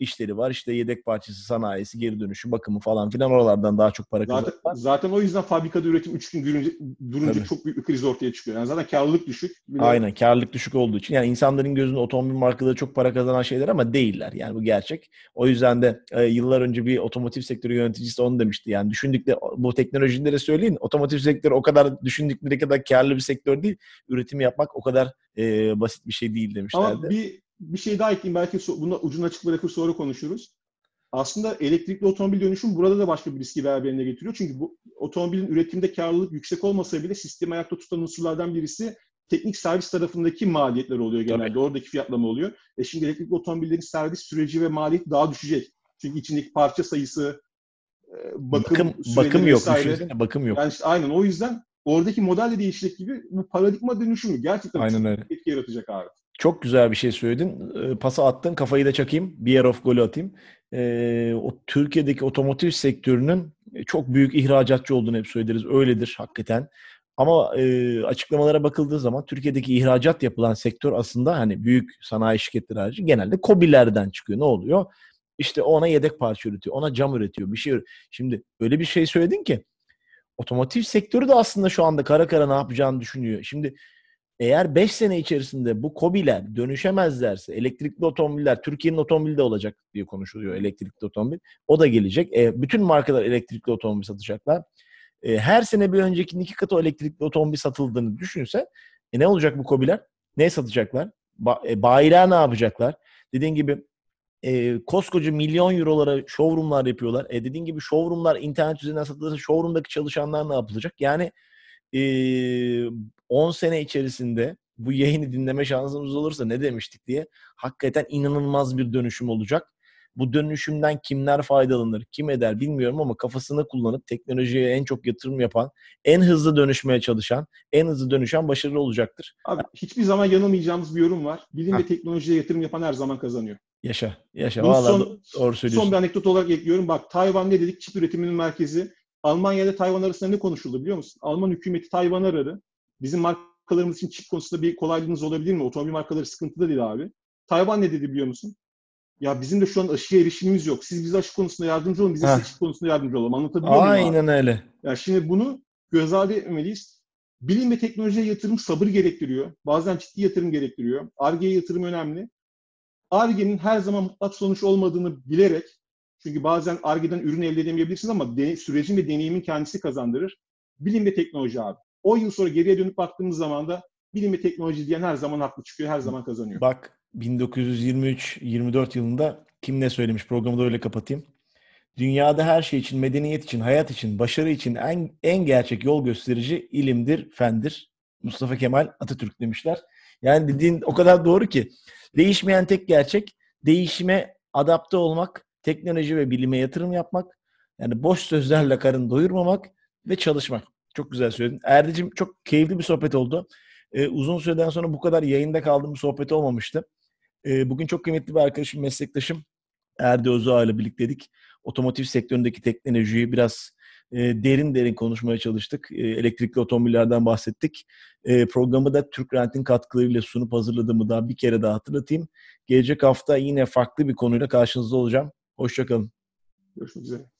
S1: işleri var. İşte yedek parçası sanayisi, geri dönüşü, bakımı falan filan oralardan daha çok para
S2: zaten,
S1: kazanırlar.
S2: Zaten o yüzden fabrikada üretim 3 gün durunca, durunca Tabii. çok büyük bir kriz ortaya çıkıyor. Yani zaten karlılık düşük.
S1: Bile... Aynen karlılık düşük olduğu için. Yani insanların gözünde otomobil markaları çok para kazanan şeyler ama değiller. Yani bu gerçek. O yüzden de e, yıllar önce bir otomotiv sektörü yöneticisi onu demişti. Yani düşündükleri bu teknolojileri söyleyin. Otomotiv sektörü o kadar düşündükleri kadar karlı bir sektör değil. Üretim yapmak o kadar e, basit bir şey değil demişlerdi.
S2: Ama bir bir şey daha ekleyeyim. Belki so- bunu ucunu açık bırakır sonra konuşuruz. Aslında elektrikli otomobil dönüşüm burada da başka bir riski beraberinde getiriyor. Çünkü bu otomobilin üretimde karlılık yüksek olmasa bile sistemi ayakta tutan unsurlardan birisi teknik servis tarafındaki maliyetler oluyor genelde. Tabii. Oradaki fiyatlama oluyor. E şimdi elektrikli otomobillerin servis süreci ve maliyeti daha düşecek. Çünkü içindeki parça sayısı,
S1: e, bakım, bakım, bakım yok. Vesaire. Bakım yok.
S2: Yani işte aynen o yüzden oradaki model de değişecek gibi bu paradigma dönüşümü gerçekten aynen öyle. etki yaratacak abi.
S1: Çok güzel bir şey söyledin. E, pası attın, kafayı da çakayım. Bir yer of golü atayım. E, o Türkiye'deki otomotiv sektörünün çok büyük ihracatçı olduğunu hep söyleriz. Öyledir hakikaten. Ama e, açıklamalara bakıldığı zaman Türkiye'deki ihracat yapılan sektör aslında hani büyük sanayi şirketleri harici genelde kobilerden çıkıyor. Ne oluyor? İşte ona yedek parça üretiyor, ona cam üretiyor, bir şey üretiyor. Şimdi öyle bir şey söyledin ki otomotiv sektörü de aslında şu anda kara kara ne yapacağını düşünüyor. Şimdi eğer 5 sene içerisinde bu kobiler dönüşemezlerse elektrikli otomobiller Türkiye'nin otomobili de olacak diye konuşuluyor elektrikli otomobil. O da gelecek. E, bütün markalar elektrikli otomobil satacaklar. E, her sene bir öncekinin iki katı elektrikli otomobil satıldığını düşünse e, ne olacak bu kobiler? Ne satacaklar? Ba- e, bayiler ne yapacaklar? Dediğin gibi e, koskoca milyon eurolara showroomlar yapıyorlar. E, dediğin gibi showroomlar internet üzerinden satılırsa showroomdaki çalışanlar ne yapılacak? Yani e, 10 sene içerisinde bu yayını dinleme şansımız olursa ne demiştik diye hakikaten inanılmaz bir dönüşüm olacak. Bu dönüşümden kimler faydalanır, kim eder bilmiyorum ama kafasını kullanıp teknolojiye en çok yatırım yapan, en hızlı dönüşmeye çalışan, en hızlı dönüşen başarılı olacaktır.
S2: Abi hiçbir zaman yanılmayacağımız bir yorum var. Bilim ve teknolojiye yatırım yapan her zaman kazanıyor.
S1: Yaşa, yaşa. Valla son, doğru söylüyorsun.
S2: Son bir anekdot olarak ekliyorum. Bak Tayvan ne dedik? Çip üretiminin merkezi. Almanya ile Tayvan arasında ne konuşuldu biliyor musun? Alman hükümeti Tayvan aradı. Bizim markalarımız için çip konusunda bir kolaylığınız olabilir mi? Otomobil markaları sıkıntıda değil abi. Tayvan ne dedi biliyor musun? Ya bizim de şu an aşıya erişimimiz yok. Siz bize aşı konusunda yardımcı olun, bize Heh. çip konusunda yardımcı olalım. Anlatabiliyor muyum?
S1: Aynen öyle.
S2: Ya şimdi bunu göz ardı etmemeliyiz. Bilim ve teknolojiye yatırım sabır gerektiriyor. Bazen ciddi yatırım gerektiriyor. Arge'ye yatırım önemli. Arge'nin her zaman mutlak sonuç olmadığını bilerek çünkü bazen Arge'den ürün elde edemeyebilirsiniz ama de, sürecin ve deneyimin kendisi kazandırır. Bilim ve teknoloji abi. 10 yıl sonra geriye dönüp baktığımız zaman da bilim ve teknoloji diyen her zaman haklı çıkıyor, her zaman kazanıyor.
S1: Bak 1923-24 yılında kim ne söylemiş programı da öyle kapatayım. Dünyada her şey için, medeniyet için, hayat için, başarı için en, en gerçek yol gösterici ilimdir, fendir. Mustafa Kemal Atatürk demişler. Yani dediğin o kadar doğru ki. Değişmeyen tek gerçek, değişime adapte olmak, teknoloji ve bilime yatırım yapmak, yani boş sözlerle karın doyurmamak ve çalışmak. Çok güzel söyledin. Erdicim çok keyifli bir sohbet oldu. Ee, uzun süreden sonra bu kadar yayında kaldığım bir sohbet olmamıştı. Ee, bugün çok kıymetli bir arkadaşım, meslektaşım Erdi Özağ ile birlikteydik. Otomotiv sektöründeki teknolojiyi biraz e, derin derin konuşmaya çalıştık. E, elektrikli otomobillerden bahsettik. E, programı da Türk Rent'in katkılarıyla sunup hazırladığımı daha bir kere daha hatırlatayım. Gelecek hafta yine farklı bir konuyla karşınızda olacağım. Hoşçakalın.
S2: Görüşmek üzere.